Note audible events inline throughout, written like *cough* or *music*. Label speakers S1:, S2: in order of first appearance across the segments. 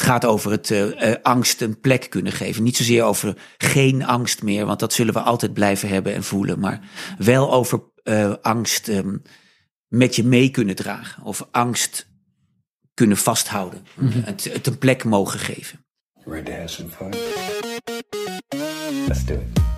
S1: het gaat over het uh, angst een plek kunnen geven. Niet zozeer over geen angst meer, want dat zullen we altijd blijven hebben en voelen. Maar wel over uh, angst um, met je mee kunnen dragen. Of angst kunnen vasthouden. Mm -hmm. het, het, een plek mogen geven. Ready to have some fun?
S2: Let's do it.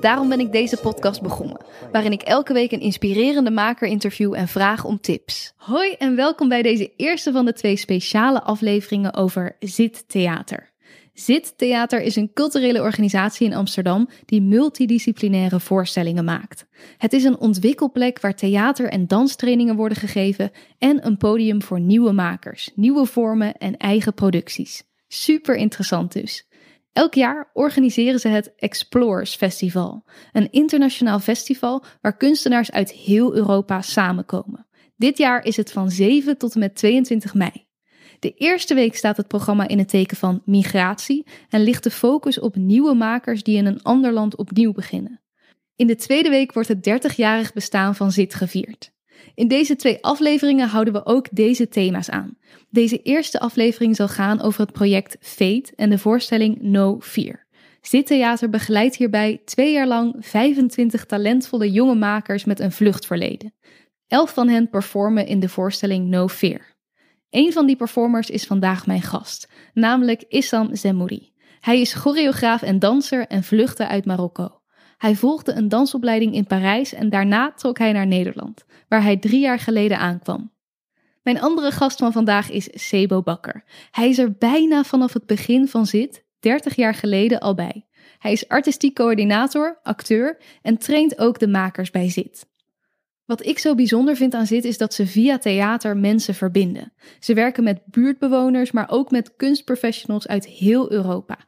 S2: Daarom ben ik deze podcast begonnen, waarin ik elke week een inspirerende maker interview en vraag om tips. Hoi en welkom bij deze eerste van de twee speciale afleveringen over Zit Theater. Zit Theater is een culturele organisatie in Amsterdam die multidisciplinaire voorstellingen maakt. Het is een ontwikkelplek waar theater- en danstrainingen worden gegeven en een podium voor nieuwe makers, nieuwe vormen en eigen producties. Super interessant dus. Elk jaar organiseren ze het Explorers Festival, een internationaal festival waar kunstenaars uit heel Europa samenkomen. Dit jaar is het van 7 tot en met 22 mei. De eerste week staat het programma in het teken van migratie en ligt de focus op nieuwe makers die in een ander land opnieuw beginnen. In de tweede week wordt het 30-jarig bestaan van ZIT gevierd. In deze twee afleveringen houden we ook deze thema's aan. Deze eerste aflevering zal gaan over het project Fate en de voorstelling No Fear. Zittheater begeleidt hierbij twee jaar lang 25 talentvolle jonge makers met een vluchtverleden. Elf van hen performen in de voorstelling No Fear. Een van die performers is vandaag mijn gast, namelijk Issam Zemouri. Hij is choreograaf en danser en vluchtte uit Marokko. Hij volgde een dansopleiding in Parijs en daarna trok hij naar Nederland, waar hij drie jaar geleden aankwam. Mijn andere gast van vandaag is Sebo Bakker. Hij is er bijna vanaf het begin van zit, 30 jaar geleden al bij. Hij is artistiek coördinator, acteur en traint ook de makers bij Zit. Wat ik zo bijzonder vind aan Zit is dat ze via theater mensen verbinden. Ze werken met buurtbewoners, maar ook met kunstprofessionals uit heel Europa.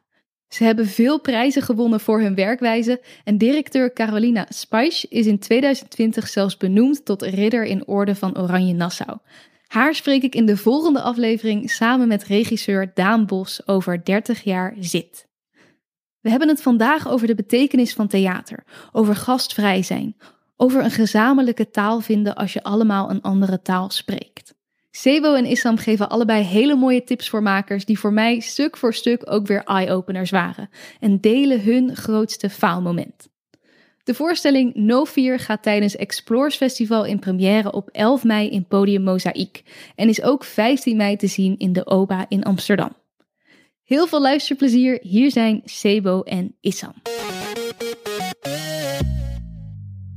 S2: Ze hebben veel prijzen gewonnen voor hun werkwijze en directeur Carolina Spijs is in 2020 zelfs benoemd tot ridder in orde van Oranje Nassau. Haar spreek ik in de volgende aflevering samen met regisseur Daan Bos over 30 jaar zit. We hebben het vandaag over de betekenis van theater, over gastvrij zijn, over een gezamenlijke taal vinden als je allemaal een andere taal spreekt. Sebo en Issam geven allebei hele mooie tips voor makers die voor mij stuk voor stuk ook weer eye-openers waren en delen hun grootste faalmoment. De voorstelling No Fear gaat tijdens Explores Festival in première op 11 mei in Podium Mozaïek en is ook 15 mei te zien in de OBA in Amsterdam. Heel veel luisterplezier, hier zijn Sebo en Issam.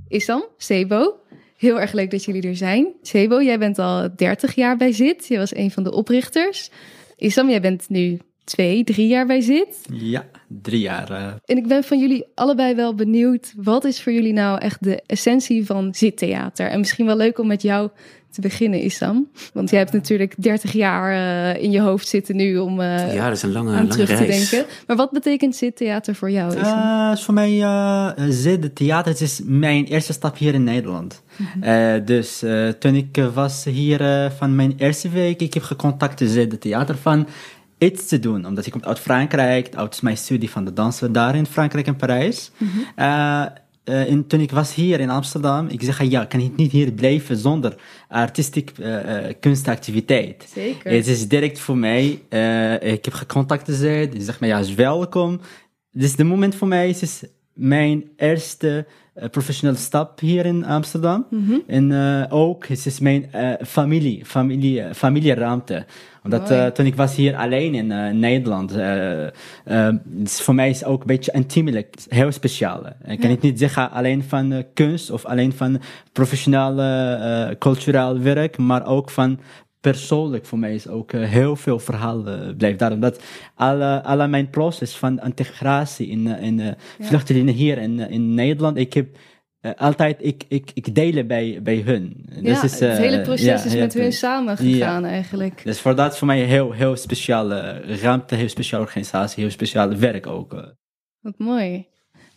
S2: Issam, Sebo, Heel erg leuk dat jullie er zijn. Sebo, jij bent al 30 jaar bij ZIT. Je was een van de oprichters. Isam, jij bent nu twee, drie jaar bij ZIT.
S3: Ja, drie jaar. Uh...
S2: En ik ben van jullie allebei wel benieuwd. Wat is voor jullie nou echt de essentie van ZIT-theater? En misschien wel leuk om met jou te beginnen, Isam? Want jij hebt natuurlijk 30 jaar uh, in je hoofd zitten nu om uh,
S1: ja, dat is een lange,
S2: aan
S1: lange
S2: terug
S1: reis.
S2: te denken. Maar wat betekent zittheater voor jou, Isam?
S3: Uh, voor mij uh, zittheater is mijn eerste stap hier in Nederland. -hmm. dus toen ik was hier van mijn eerste week, ik heb gecontact met theater van iets te doen. Omdat ik kom uit Frankrijk, uit mijn studie van de dansen daar in Frankrijk en Parijs. Mm -hmm. Uh, in, toen ik was hier in Amsterdam, ik zeg ja, kan ik niet hier blijven zonder artistiek uh, uh, kunstactiviteit.
S2: Zeker.
S3: Het is direct voor mij, ik heb gecontacteerd, ze zegt mij ja, is welkom. Dus de moment voor mij is, is mijn eerste professionele stap hier in Amsterdam. Mm -hmm. En ook, het is mijn familie, familie, familieruimte omdat uh, toen ik was hier alleen in uh, Nederland, uh, voor mij is het ook een beetje intiemelijk, heel speciaal. Ik kan ja. niet zeggen alleen van kunst of alleen van professionele, cultureel werk, maar ook van persoonlijk voor mij is ook heel veel verhaal blijft daar. Omdat alle, alle mijn proces van integratie in, in ja. vluchtelingen hier in, in Nederland, ik heb uh, altijd ik, ik, ik delen bij, bij hun.
S2: Ja, dus is, uh, het hele proces ja, is met hun samen gegaan eigenlijk.
S3: Dus voor dat is voor mij een heel, heel speciale ruimte, heel speciale organisatie, heel speciale werk ook.
S2: Wat mooi.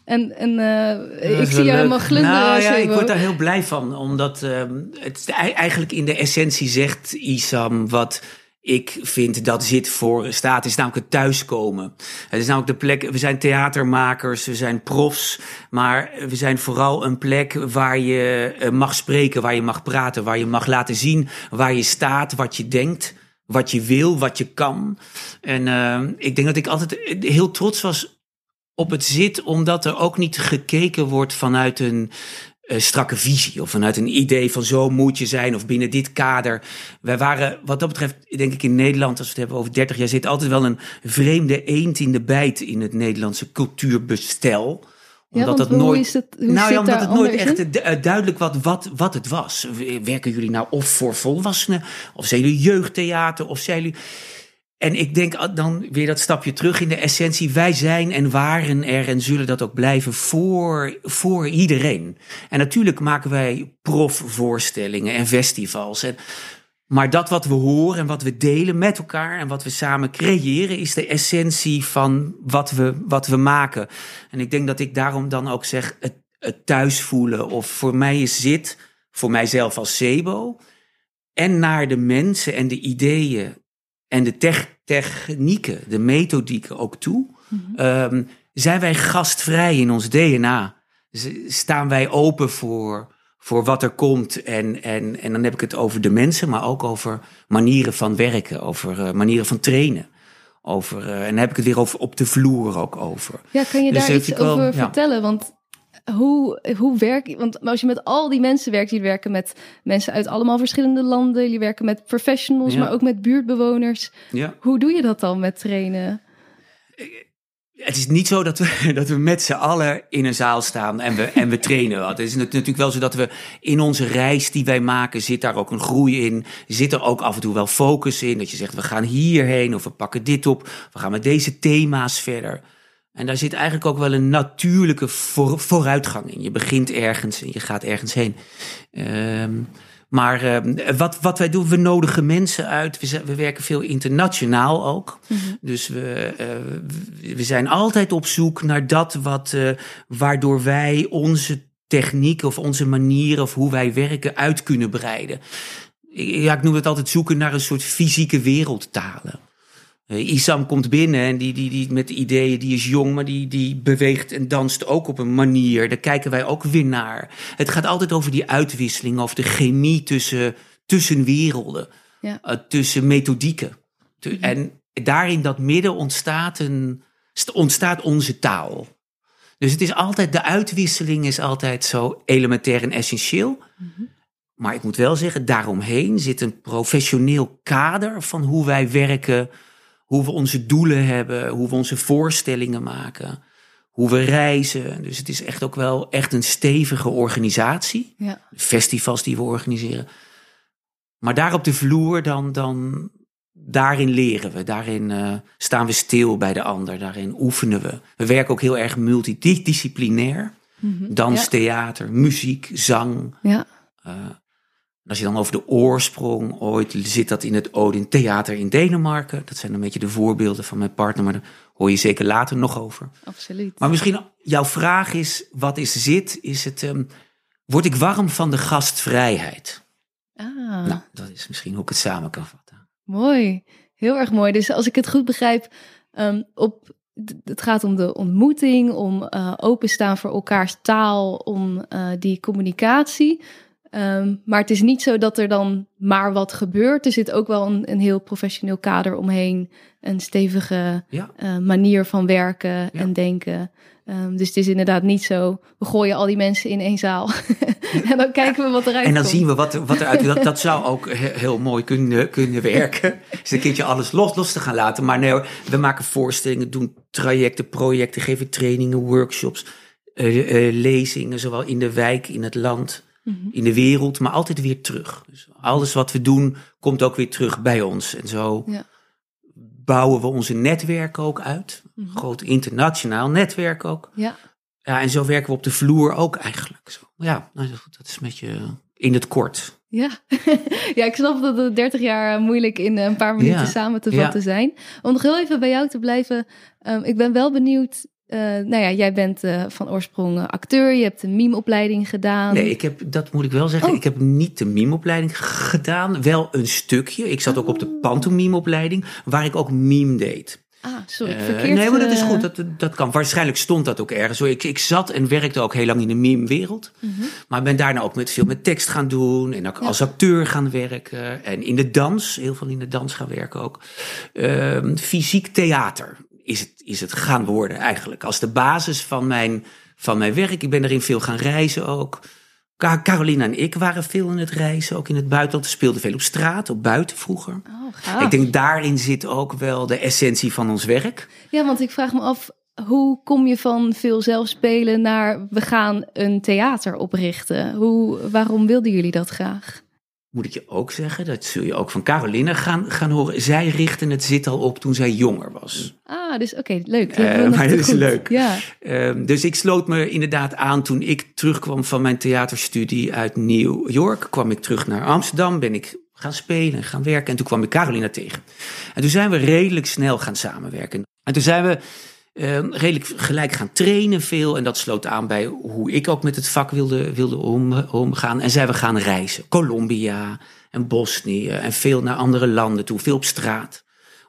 S2: En, en uh, ik zie
S1: leuk.
S2: helemaal glunderen.
S1: Nou ja, ik word daar heel blij van. Omdat ehm, het eigenlijk in de essentie zegt Isam wat ik vind dat zit voor staat. Het is namelijk het thuiskomen. Het is namelijk de plek, we zijn theatermakers, we zijn profs. Maar we zijn vooral een plek waar je eh, mag spreken, waar je mag praten. Waar je mag laten zien waar je staat, wat je denkt. Wat je wil, wat je kan. En ehm, ik denk dat ik altijd heel trots was op het zit, omdat er ook niet gekeken wordt vanuit een eh, strakke visie of vanuit een idee van zo moet je zijn of binnen dit kader. Wij waren wat dat betreft, denk ik in Nederland, als we het hebben over 30 jaar, zit altijd wel een vreemde eend in de bijt in het Nederlandse cultuurbestel.
S2: Ja, is het, hoe
S1: nou ja, omdat het nooit echt
S2: in?
S1: eh, duidelijk wat, wat, wat het was. Werken jullie nou of voor volwassenen, of zijn jullie jeugdtheater, of zijn jullie... En ik denk dan weer dat stapje terug in de essentie. Wij zijn en waren er en zullen dat ook blijven voor, voor iedereen. En natuurlijk maken wij profvoorstellingen en festivals. En, maar dat wat we horen en wat we delen met elkaar en wat we samen creëren, is de essentie van wat we, wat we maken. En ik denk dat ik daarom dan ook zeg het, het thuis voelen. Of voor mij is zit, voor mijzelf als Sebo. En naar de mensen en de ideeën en de tech- technieken, de methodieken ook toe. ehm, zijn wij gastvrij in ons DNA? Staan wij open voor, voor wat er komt? En, en, en dan heb ik het over de mensen, maar ook over manieren van werken, over eh, manieren van trainen. Over, eh, en dan heb ik het weer over op de vloer ook over.
S2: Ja, kan je
S1: Dus
S2: daar iets
S1: wel,
S2: over
S1: ja.
S2: vertellen? Want hoe, hoe werk Want als je met al die mensen werkt, jullie werken met mensen uit allemaal verschillende landen, jullie werken met professionals,
S1: Ja.
S2: maar ook met buurtbewoners.
S1: Ja.
S2: Hoe doe je dat dan met trainen?
S1: Het is niet zo dat we, *laughs* dat we met z'n allen in een zaal staan en we, en we trainen. Het is nat- natuurlijk wel zo dat we in onze reis die wij maken, zit daar ook een groei in. Zit er ook af en toe wel focus in. Dat je zegt, we gaan hierheen of we pakken dit op. We gaan met deze thema's verder. En daar zit eigenlijk ook wel een natuurlijke voor- vooruitgang in. Je begint ergens en je gaat ergens heen. Ehm, maar ehm, wat, wat wij doen, we nodigen mensen uit. We, zijn- we werken veel internationaal ook. Dus we, eh, we zijn altijd op zoek naar dat wat, eh, waardoor wij onze techniek of onze manier of hoe wij werken uit kunnen breiden. Ja, ik noem het altijd zoeken naar een soort fysieke wereldtalen. Eh, Isam komt binnen en die, die, die met ideeën, die is jong, maar die, die beweegt en danst ook op een manier. Daar kijken wij ook weer naar. Het gaat altijd over die uitwisseling, over de chemie tussen, tussen werelden,
S2: Ja.
S1: eh, tussen methodieken. Te- En daarin dat midden ontstaat, een, st- ontstaat onze taal. Dus het is altijd, de uitwisseling is altijd zo elementair en essentieel. Maar ik moet wel zeggen, daaromheen zit een professioneel kader van hoe wij werken, hoe we onze doelen hebben, hoe we onze voorstellingen maken, hoe we reizen. Dus het is echt ook wel echt een stevige organisatie.
S2: Ja.
S1: Festivals die we organiseren. Maar daar op de vloer, dan, dan daarin leren we. Daarin eh, staan we stil bij de ander. Daarin oefenen we. We werken ook heel erg multidisciplinair. Dans,
S2: Ja.
S1: theater, muziek, zang.
S2: Ja.
S1: Als je dan over de oorsprong ooit zit dat in het Odin Theater in Denemarken. Dat zijn een beetje de voorbeelden van mijn partner, maar daar hoor je zeker later nog over.
S2: Absoluut.
S1: Maar misschien jouw vraag is, wat is zit? Is het, ehm, word ik warm van de gastvrijheid?
S2: Ah.
S1: Nou, dat is misschien hoe ik het samen kan vatten.
S2: Mooi, heel erg mooi. Dus als ik het goed begrijp, ehm, op, het gaat om de ontmoeting, om eh, openstaan voor elkaars taal, om eh, die communicatie. Ehm, maar het is niet zo dat er dan maar wat gebeurt. Er zit ook wel een, een heel professioneel kader omheen, een stevige
S1: Ja.
S2: eh, manier van werken en denken. Ehm, dus het is inderdaad niet zo, we gooien al die mensen in één zaal *laughs* en dan kijken we wat eruit
S1: En dan
S2: komt.
S1: zien we wat, wat eruit dat, dat zou ook he- heel mooi kunnen, kunnen werken. Dus een keertje alles los, los te gaan laten. Maar nee we maken voorstellingen, doen trajecten, projecten, geven trainingen, workshops, eh, eh, lezingen, zowel in de wijk, in het land,
S2: Mhm.
S1: in de wereld, maar altijd weer terug. Dus alles wat we doen, komt ook weer terug bij ons. En zo
S2: Ja.
S1: bouwen we onze netwerk ook uit.
S2: Mhm.
S1: Groot internationaal netwerk ook.
S2: Ja,
S1: Ja, en zo werken we op de vloer ook eigenlijk. Zo. Ja, nou, dat is met je in het kort.
S2: Ja. *laughs* ja, ik snap dat het 30 jaar moeilijk in een paar minuten
S1: Ja.
S2: samen te
S1: Ja.
S2: vatten zijn. Om nog heel even bij jou te blijven. ehm, ik ben wel benieuwd eh, nou ja, jij bent uh, van oorsprong uh, acteur, je hebt een mimeopleiding gedaan.
S1: Nee, ik heb, dat moet ik wel zeggen.
S2: Oh.
S1: Ik heb niet de mimeopleiding gedaan, wel een stukje. Ik zat ook op de
S2: Oh.
S1: pantomimeopleiding, waar ik ook mime deed.
S2: Ah, sorry,
S1: Eh,
S2: verkeerd.
S1: nee, maar dat is
S2: eh,
S1: goed. Dat, dat kan. Waarschijnlijk stond dat ook ergens. Ik, ik zat en werkte ook heel lang in de meme-wereld.
S2: mhm.
S1: Maar ben daarna ook met veel met tekst gaan doen. En ook
S2: Ja.
S1: als acteur gaan werken. En in de dans, heel veel in de dans gaan werken ook. Ehm, fysiek theater is het, is het gaan worden eigenlijk. Als de basis van mijn, van mijn werk. Ik ben erin veel gaan reizen ook. Carolina en ik waren veel in het reizen, ook in het buitenland. We speelden veel op straat, op buiten vroeger.
S2: Oh.
S1: Ik denk daarin zit ook wel de essentie van ons werk.
S2: Ja, want ik vraag me af, hoe kom je van veel zelf spelen naar we gaan een theater oprichten? Hoe, waarom wilden jullie dat graag?
S1: Moet ik je ook zeggen, dat zul je ook van Caroline gaan, gaan horen. Zij richtte het zit al op toen zij jonger was.
S2: Ah, dus oké, leuk. Wilde
S1: maar dat is
S2: goed.
S1: leuk.
S2: Ja,
S1: Ehm, dus ik sloot me inderdaad aan toen ik terugkwam van mijn theaterstudie uit New York. Kwam ik terug naar Amsterdam, ben ik gaan spelen en gaan werken. En toen kwam ik Carolina tegen. En toen zijn we redelijk snel gaan samenwerken. En toen zijn we ehm, redelijk gelijk gaan trainen veel. En dat sloot aan bij hoe ik ook met het vak wilde, wilde om, omgaan. En zijn we gaan reizen. Colombia en Bosnië en veel naar andere landen toe. Veel op straat.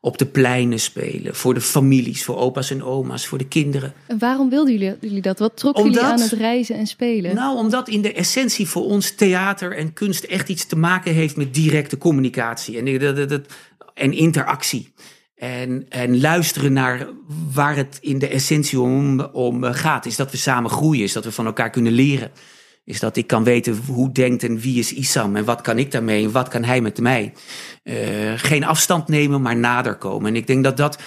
S1: Op de pleinen spelen. Voor de families, voor opa's en oma's, voor de kinderen.
S2: en waarom wilden jullie, jullie dat? Wat trok jullie aan het reizen en spelen?
S1: Nou, omdat in de essentie voor ons theater en kunst echt iets te maken heeft met directe communicatie en, dat- dat- dat- en interactie. En, en luisteren naar waar het in de essentie om, om gaat. Is dat we samen groeien, is dat we van elkaar kunnen leren. Is dat ik kan weten hoe denkt en wie is Isam en wat kan ik daarmee en wat kan hij met mij. Eh, geen afstand nemen, maar nader komen. En ik denk dat dat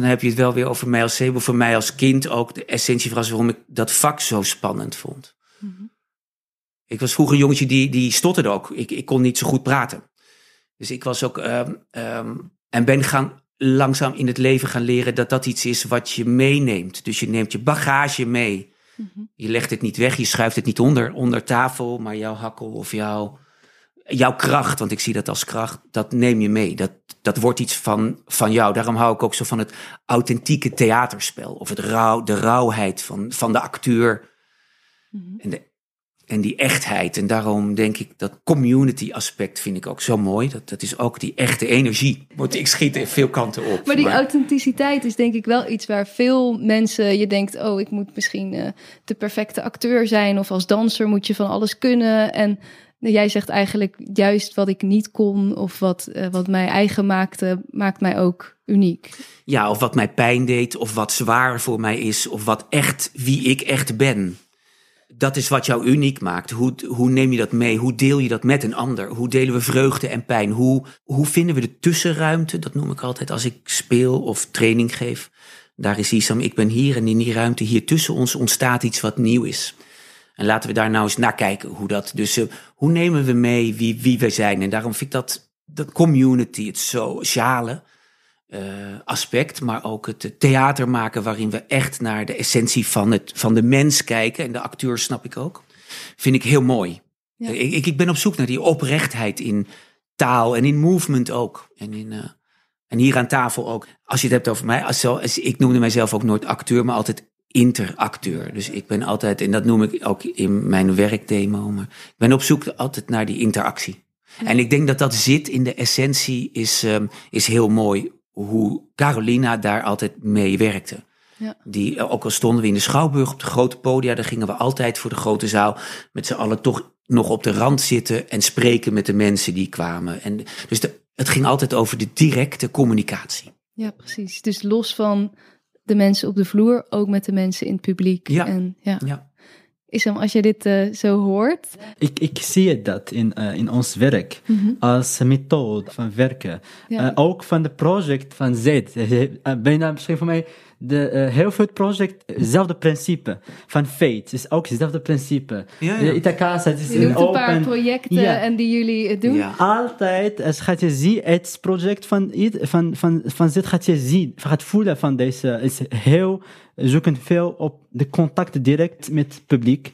S1: dan heb je het wel weer over mij als zeebel. Voor mij als kind ook de essentie was waarom ik dat vak zo spannend vond.
S2: Mhm.
S1: Ik was vroeger een jongetje die, die stotterde ook. Ik, ik kon niet zo goed praten. Dus ik was ook... ehm, ehm, en ben gaan langzaam in het leven gaan leren dat dat iets is wat je meeneemt. Dus je neemt je bagage mee.
S2: Mhm.
S1: Je legt het niet weg, je schuift het niet onder, onder tafel, maar jouw hakkel of jouw, jouw kracht, want ik zie dat als kracht, dat neem je mee. Dat, dat wordt iets van, van jou. Daarom hou ik ook zo van het authentieke theaterspel. Of het rauw, de rauwheid van, van de acteur
S2: Mhm.
S1: en, de, en die echtheid. En daarom denk ik dat community aspect vind ik ook zo mooi. Dat, dat is ook die echte energie. Want ik schiet in veel kanten op.
S2: Maar die authenticiteit is denk ik wel iets waar veel mensen je denkt, oh, ik moet misschien eh, de perfecte acteur zijn of als danser moet je van alles kunnen. En jij zegt eigenlijk juist wat ik niet kon of wat, eh, wat mij eigen maakte, maakt mij ook uniek.
S1: Ja, of wat mij pijn deed, of wat zwaar voor mij is, of wat echt wie ik echt ben. Dat is wat jou uniek maakt. Hoe, hoe neem je dat mee? Hoe deel je dat met een ander? Hoe delen we vreugde en pijn? Hoe, hoe vinden we de tussenruimte? Dat noem ik altijd als ik speel of training geef. Daar is Isam, ik ben hier en in die ruimte hier tussen ons ontstaat iets wat nieuw is. En laten we daar nou eens naar kijken hoe dat. Dus eh, hoe nemen we mee wie, wie we zijn? En daarom vind ik dat, dat community, het sociale aspect, maar ook het theater maken waarin we echt naar de essentie van, het, van de mens kijken. En de acteur snap ik ook. Vind ik heel mooi.
S2: Ja.
S1: Ik, ik, ben op zoek naar die oprechtheid in taal en in movement ook. En, in, eh, en hier aan tafel ook. Als je het hebt over mij, als, zo- als, ik noemde mijzelf ook nooit acteur, maar altijd interacteur. Dus ik ben altijd, en dat noem ik ook in mijn werkdemo, maar ik ben op zoek altijd naar die interactie. En ik denk dat dat zit in de essentie, is, ehm, is heel mooi hoe Carolina daar altijd mee werkte.
S2: Ja.
S1: Die, eh, ook al stonden we in de Schouwburg op de grote podia, daar gingen we altijd voor de grote zaal met z'n allen toch nog op de rand zitten en spreken met de mensen die kwamen. En dus de, het ging altijd over de directe communicatie.
S2: Ja, precies. Dus los van de mensen op de vloer, ook met de mensen in het publiek.
S1: Ja.
S2: En, ja.
S1: Ja.
S2: Isam, als je dit eh, zo hoort,
S3: Ik, ik zie dat in, eh, in ons werk als methode van werken.
S2: Ja.
S3: Eh, ook van het project van Z. Bijna misschien voor mij de, eh, heel veel project, hetzelfde principe. Van Fate is ook hetzelfde principe.
S1: Ja, ja.
S3: De Itacasa, het is
S2: je
S3: een
S2: noemt een paar
S3: open...
S2: projecten
S3: Ja.
S2: en die jullie eh, doen.
S1: Ja.
S3: Altijd, als gaat je zien, het project van, van, van, van Z gaat je zien, gaat voelen van deze, is heel, zoeken veel op de contact direct met het publiek.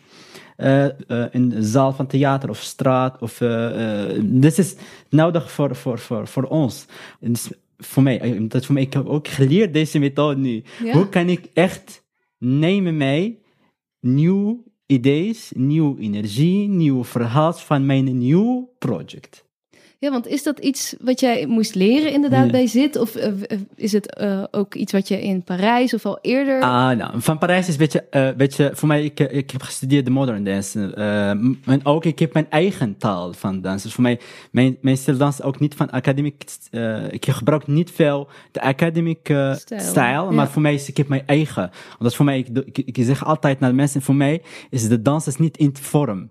S3: Eh, eh, in de zaal van theater of straat. Of, eh, eh, dit is nodig voor, voor, voor, voor ons. Voor mij, eh, dat voor mij, ik heb ook geleerd deze methode nu.
S2: Ja.
S3: Hoe kan ik echt nemen mij nieuw ideeën, nieuw energie, nieuw verhaal van mijn nieuw project.
S2: Ja, want is dat iets wat jij moest leren inderdaad bij zit? Of eh, is het eh, ook iets wat je in Parijs of al eerder...
S3: Ah, nou, van Parijs is een beetje, eh beetje voor mij, ik, ik heb gestudeerd de modern dance. eh, en ook, ik heb mijn eigen taal van dans. Dus voor mij, mijn, mijn dans ook niet van academic, eh, ik gebruik niet veel de academic eh,
S2: Stijl, ja.
S3: maar voor mij is, ik heb mijn eigen. Omdat voor mij, ik, ik, ik zeg altijd naar de mensen, voor mij is de dans is niet in vorm.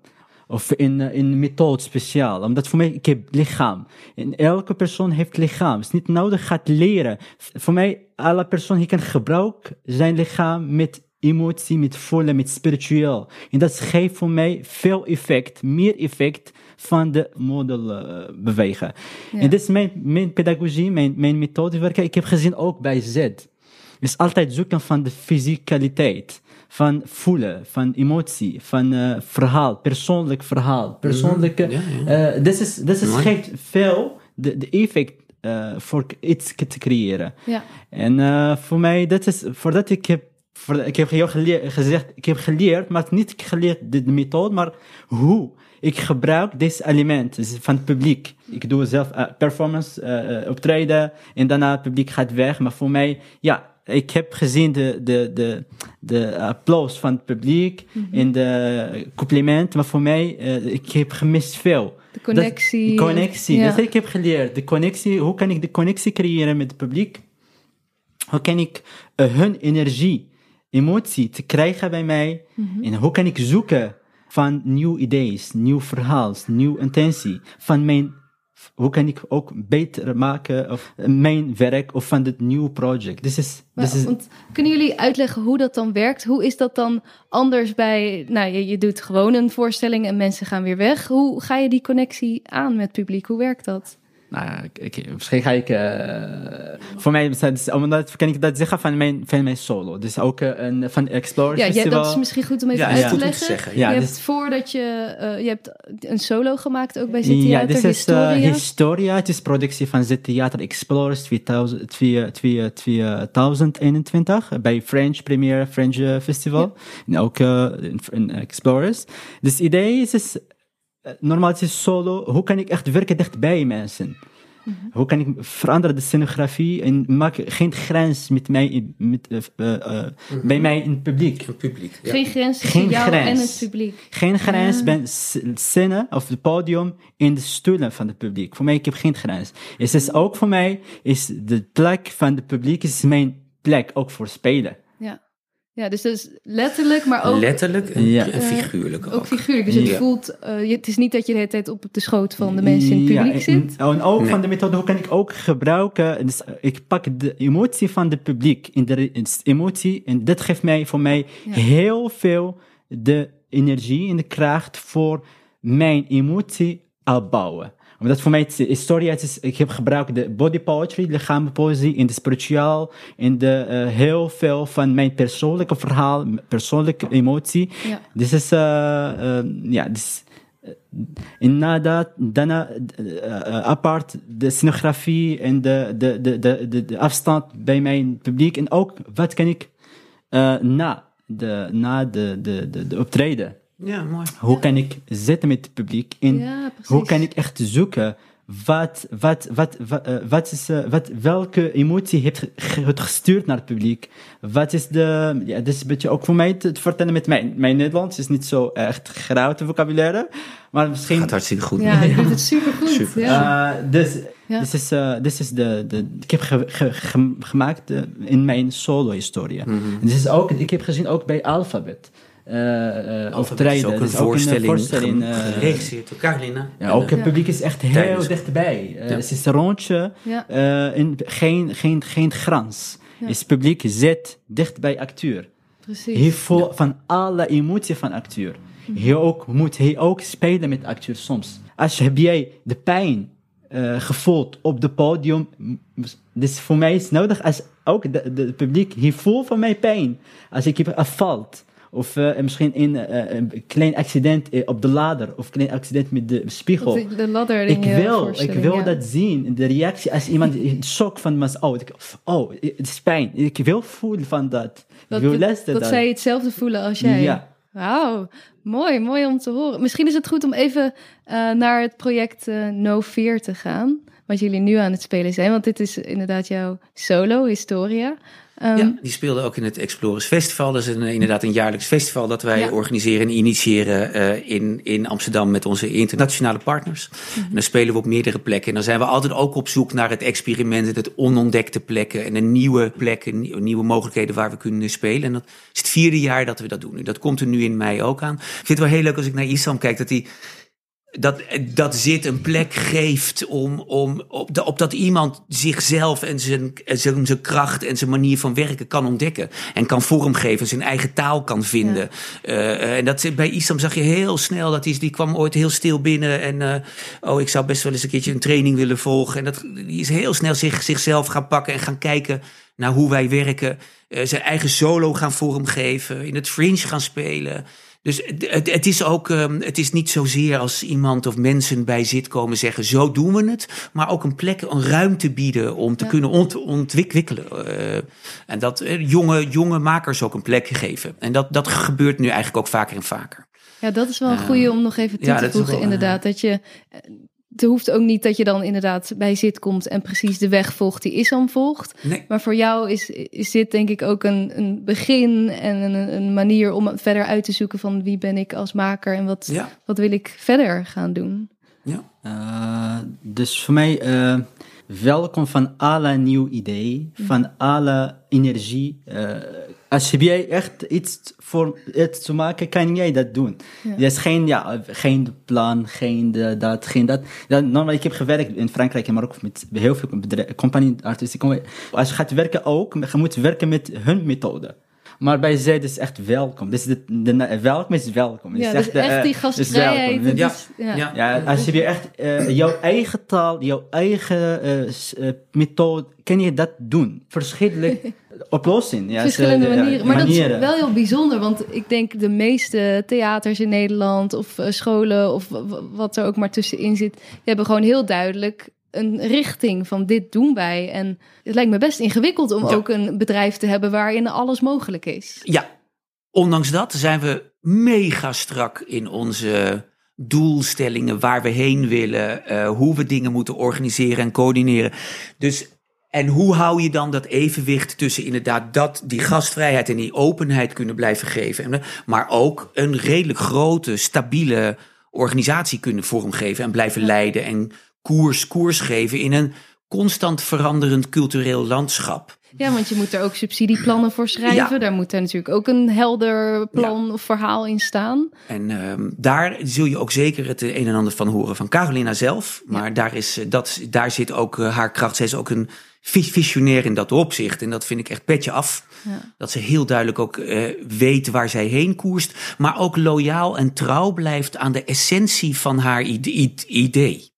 S3: Of in, eh, in methode speciaal. Omdat voor mij, ik heb lichaam. En elke persoon heeft lichaam. Het is niet nodig gaat leren. Voor mij, alle persoon die kan gebruiken zijn lichaam met emotie, met voelen, met spiritueel. En dat geeft voor mij veel effect, meer effect van de model bewegen.
S2: Ja.
S3: En dit is mijn, mijn pedagogie, mijn, mijn methode werken. Ik heb gezien ook bij Z. is altijd zoeken van de fysicaliteit. Van voelen, van emotie, van eh, verhaal, persoonlijk verhaal, persoonlijke.
S1: Ja, ja.
S3: eh, Dit is, dit is geeft veel de, de effect eh, voor iets te creëren.
S2: Ja.
S3: En eh, voor mij, dat is, voordat ik heb, voor, ik heb geleerd, gezegd, ik heb geleerd, maar niet geleerd de, de methode, maar hoe. Ik gebruik dit element dus van het publiek. Ik doe zelf performance, optreden en daarna het publiek gaat weg. Maar voor mij, ja, ik heb gezien de, de, de, de applaus van het publiek en de compliment. Maar voor mij, eh, ik heb gemist veel.
S2: De connectie.
S3: Dat, connectie.
S2: Ja.
S3: Dat ik heb geleerd. De connectie, hoe kan ik de connectie creëren met het publiek? Hoe kan ik eh, hun energie, emotie te krijgen bij mij? En hoe kan ik zoeken van nieuwe ideeën, nieuw verhaal, nieuwe intentie van mijn hoe kan ik ook beter maken of mijn werk of van dit nieuwe project? This is,
S2: Maar,
S3: this is,
S2: want kunnen jullie uitleggen hoe dat dan werkt? Hoe is dat dan anders bij, nou je, je doet gewoon een voorstelling en mensen gaan weer weg. Hoe ga je die connectie aan met het publiek? Hoe werkt dat?
S3: Nou ja, misschien ga ik. eh, voor mij, is- omdat kan ik dat zeggen van mijn, van mijn solo. Dus ook eh, een van Explorer
S2: Ja, je,
S3: Festival.
S2: dat is misschien goed om even
S1: Ja,
S2: uit
S1: ja.
S2: te
S1: Goed om te
S2: leggen.
S1: zeggen,
S3: ja.
S2: je
S3: dus-
S2: hebt voordat je, eh, je hebt een solo gemaakt ook bij Zit
S3: Ja, dit is eh,
S2: Historia.
S3: Historia. Het is productie van Zit Theater Explorers 2000, twee- twee- 2021 bij French Premier French Festival. En ook in, in Explorers. Dus het idee is, is eh, normaal het is solo. Hoe kan ik echt werken dichtbij mensen?
S2: Mhm.
S3: Hoe kan ik veranderen de scenografie en maak geen grens met mij, in- met, eh, eh, eh, bij mij in het publiek?
S1: Publiek. Ja.
S2: Geen grens tussen
S3: Geen
S2: jou
S3: grens.
S2: en het publiek.
S3: Geen grens
S2: Ah.
S3: bij scène of het podium in de stoelen van het publiek. Voor mij, ik heb geen grens. Het is ook voor mij, is de plek van het publiek is mijn plek ook voor spelen.
S2: Ja. ja, dus dat is letterlijk, maar ook,
S1: Letterlijk en,
S3: Ja.
S1: en figuurlijk ook.
S2: ook figuurlijk. Dus het
S3: Ja.
S2: voelt, eh, het is niet dat je de hele tijd op de schoot van de mensen in het
S3: Ja,
S2: publiek
S3: en-
S2: zit.
S3: En ook
S1: Nee.
S3: van de methode, hoe kan ik ook gebruiken? Dus eh, ik pak de emotie van het publiek in de re- in de emotie. En dat geeft mij voor mij
S2: Ja.
S3: heel veel de energie en de kracht voor mijn emotie opbouwen. Omdat voor mij, het is- historie, het is, ik heb gebruikt de body poetry, lichaampoëzie, in de spiritueel, in de eh, heel veel van mijn persoonlijke verhaal, persoonlijke emotie.
S2: Ja.
S3: Dit is, eh, eh, ja, dus, en nadat, daarna apart de scenografie en de, de, de, de, de, afstand bij mijn publiek. En ook wat kan ik na, de, na de, de, de, de optreden.
S1: Ja, mooi.
S3: Hoe kan ik zitten met het publiek? En
S2: Ja,
S3: hoe kan ik echt zoeken wat, wat, wat, wat, eh, wat is, eh, wat, welke emotie heeft het gestuurd naar het publiek? Wat is de, ja, dat is een beetje ook voor mij te, te vertellen met mijn, mijn Nederlands is niet zo echt grote vocabulaire, maar misschien.
S1: Gaat hartstikke goed.
S2: Ja, je doet het supergoed.
S1: Super.
S2: Ja.
S3: Eh, dus,
S2: Ja.
S3: dit is, eh, dit is de, de, ik heb ge, ge- ge- gemaakt in mijn solo-historie.
S1: Mhm.
S3: Dit is ook, ik heb gezien ook bij Alphabet. Eh eh
S1: Alphabet
S3: optreden.
S1: is ook een
S3: is ook
S1: voorstelling,
S3: voorstelling,
S1: ge-
S3: eh,
S1: geregisseerd door Carolina.
S3: ja, ook
S1: eh,
S3: het publiek is echt heel
S1: Tijdens-
S3: dichtbij. Eh,
S1: Ja.
S3: Het is een rondje,
S2: Ja.
S3: eh, en geen, geen, geen grens.
S2: Ja.
S3: Het publiek zit dicht bij acteur.
S2: Precies.
S3: Hij voelt van alle emotie van acteur. Hij ook, moet hij ook spelen met acteur soms. Als heb jij de pijn eh, gevoeld op het podium, m- dus voor mij is het nodig als ook het publiek, hij voelt van mij pijn. Als ik heb afvalt Of uh, misschien een, uh, een klein accident op de ladder. Of een klein accident met de spiegel.
S2: Of de ladder
S3: ik wil, ik wil ja. dat zien. De reactie als iemand in shock van was. Oh, oh, het is pijn. Ik wil voelen van dat.
S2: Dat,
S3: ik wil
S2: dat, dat zij hetzelfde voelen als jij.
S3: Ja.
S2: Wauw, mooi, mooi om te horen. Misschien is het goed om even uh, naar het project uh, No Fear te gaan. Wat jullie nu aan het spelen zijn. Want dit is inderdaad jouw solo, Historia.
S1: Um, ja, die speelde ook in het Explorers Festival. Dat is een, inderdaad een jaarlijks festival dat wij ja. organiseren en initiëren uh, in, in Amsterdam met onze internationale partners. Mm-hmm. En dan spelen we op meerdere plekken. En dan zijn we altijd ook op zoek naar het experiment, het onontdekte plekken en een nieuwe plekken, nieuwe mogelijkheden waar we kunnen spelen. En dat is het vierde jaar dat we dat doen. Dat komt er nu in mei ook aan. Ik vind het wel heel leuk als ik naar Isam kijk, dat hij dat, dat zit een plek geeft om, om op, de, op dat iemand zichzelf en zijn, zijn, zijn kracht en zijn manier van werken kan ontdekken. En kan vormgeven, zijn eigen taal kan vinden. Ja. Uh, en dat, bij Isam zag je heel snel dat hij die kwam ooit heel stil binnen. En uh, oh, ik zou best wel eens een keertje een training willen volgen. En dat, die is heel snel zich, zichzelf gaan pakken en gaan kijken naar hoe wij werken. Uh, zijn eigen solo gaan vormgeven, in het fringe gaan spelen. Dus het, het, is ook, um, het is niet zozeer als iemand of mensen bij zit komen zeggen, zo doen we het. Maar ook een plek, een ruimte bieden om te ja. kunnen ont, ontwikkelen. Uh, en dat uh, jonge, jonge makers ook een plek geven. En dat, dat gebeurt nu eigenlijk ook vaker en vaker.
S2: Ja, dat is wel een goede om nog even toe ja, te voegen, wel, inderdaad. Dat je het hoeft ook niet dat je dan inderdaad bij zit komt en precies de weg volgt die Islam volgt.
S1: Nee.
S2: Maar voor jou is, is dit denk ik ook een, een begin en een, een manier om verder uit te zoeken van wie ben ik als maker en wat,
S1: ja.
S2: wat wil ik verder gaan doen.
S1: Ja.
S3: Uh, dus voor mij, uh, welkom van alle nieuw idee, van alle energie. Uh, als heb jij echt iets voor het te maken, kan jij dat doen. Ja. Er is geen, ja, geen plan, geen de, dat, geen dat. Normaal, ik heb gewerkt in Frankrijk en Marokko met heel veel compagnie artiesten. Als je gaat werken ook, je moet werken met hun methode. Maar bij zij is echt welkom. Dus de, de, de welkom is welkom.
S2: Ja, dus echt, echt uh, die gastvrijheid.
S3: Dus ja. Ja. Ja. ja, als je echt uh, jouw eigen taal, jouw eigen uh, methode, kan je dat doen. Verschillende *laughs* oplossingen. Ja,
S2: Verschillende manieren. Maar manieren. dat is wel heel bijzonder, want ik denk de meeste theaters in Nederland of scholen of wat er ook maar tussenin zit, die hebben gewoon heel duidelijk een richting van dit doen wij. En het lijkt me best ingewikkeld om ja. ook een bedrijf te hebben waarin alles mogelijk is.
S1: Ja, ondanks dat zijn we mega strak in onze doelstellingen, waar we heen willen, uh, hoe we dingen moeten organiseren en coördineren. Dus en hoe hou je dan dat evenwicht tussen inderdaad dat, die gastvrijheid en die openheid kunnen blijven geven, maar ook een redelijk grote, stabiele organisatie kunnen vormgeven en blijven leiden en koers, koers geven in een constant veranderend cultureel landschap.
S2: Ja, want je moet er ook subsidieplannen voor schrijven. Ja. Daar moet er natuurlijk ook een helder plan ja. of verhaal in staan.
S1: En uh, daar zul je ook zeker het een en ander van horen van Carolina zelf. Maar ja. daar, is, dat, daar zit ook uh, haar kracht. Zij is ook een visionair in dat opzicht. En dat vind ik echt petje af. Dat ze heel duidelijk ook uh, weet waar zij heen koerst. Maar ook loyaal en trouw blijft aan de essentie van haar idee.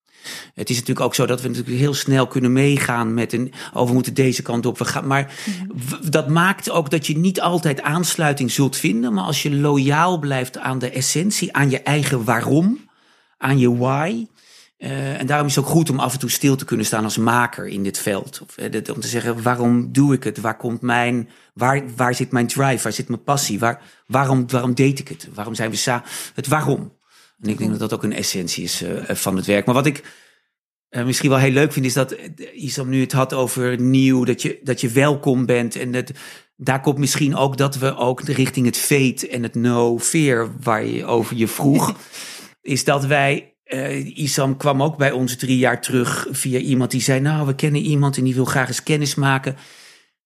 S1: Het is natuurlijk ook zo dat we natuurlijk heel snel kunnen meegaan met een. Oh, we moeten deze kant op. We gaan, maar mm-hmm. dat maakt ook dat je niet altijd aansluiting zult vinden. Maar als je loyaal blijft aan de essentie, aan je eigen waarom, aan je why. Uh, en daarom is het ook goed om af en toe stil te kunnen staan als maker in dit veld. Of, uh, dit, om te zeggen, waarom doe ik het? Waar komt mijn, waar, waar zit mijn drive? Waar zit mijn passie? Waar, waarom, waarom deed ik het? Waarom zijn we samen? Het waarom. En ik denk dat dat ook een essentie is uh, van het werk. Maar wat ik uh, misschien wel heel leuk vind, is dat Isam nu het had over nieuw, dat je, dat je welkom bent. En dat, daar komt misschien ook dat we ook richting het fate en het no fear, waar je over je vroeg, *laughs* is dat wij Uh, Isam kwam ook bij ons drie jaar terug via iemand die zei: Nou, we kennen iemand en die wil graag eens kennis maken.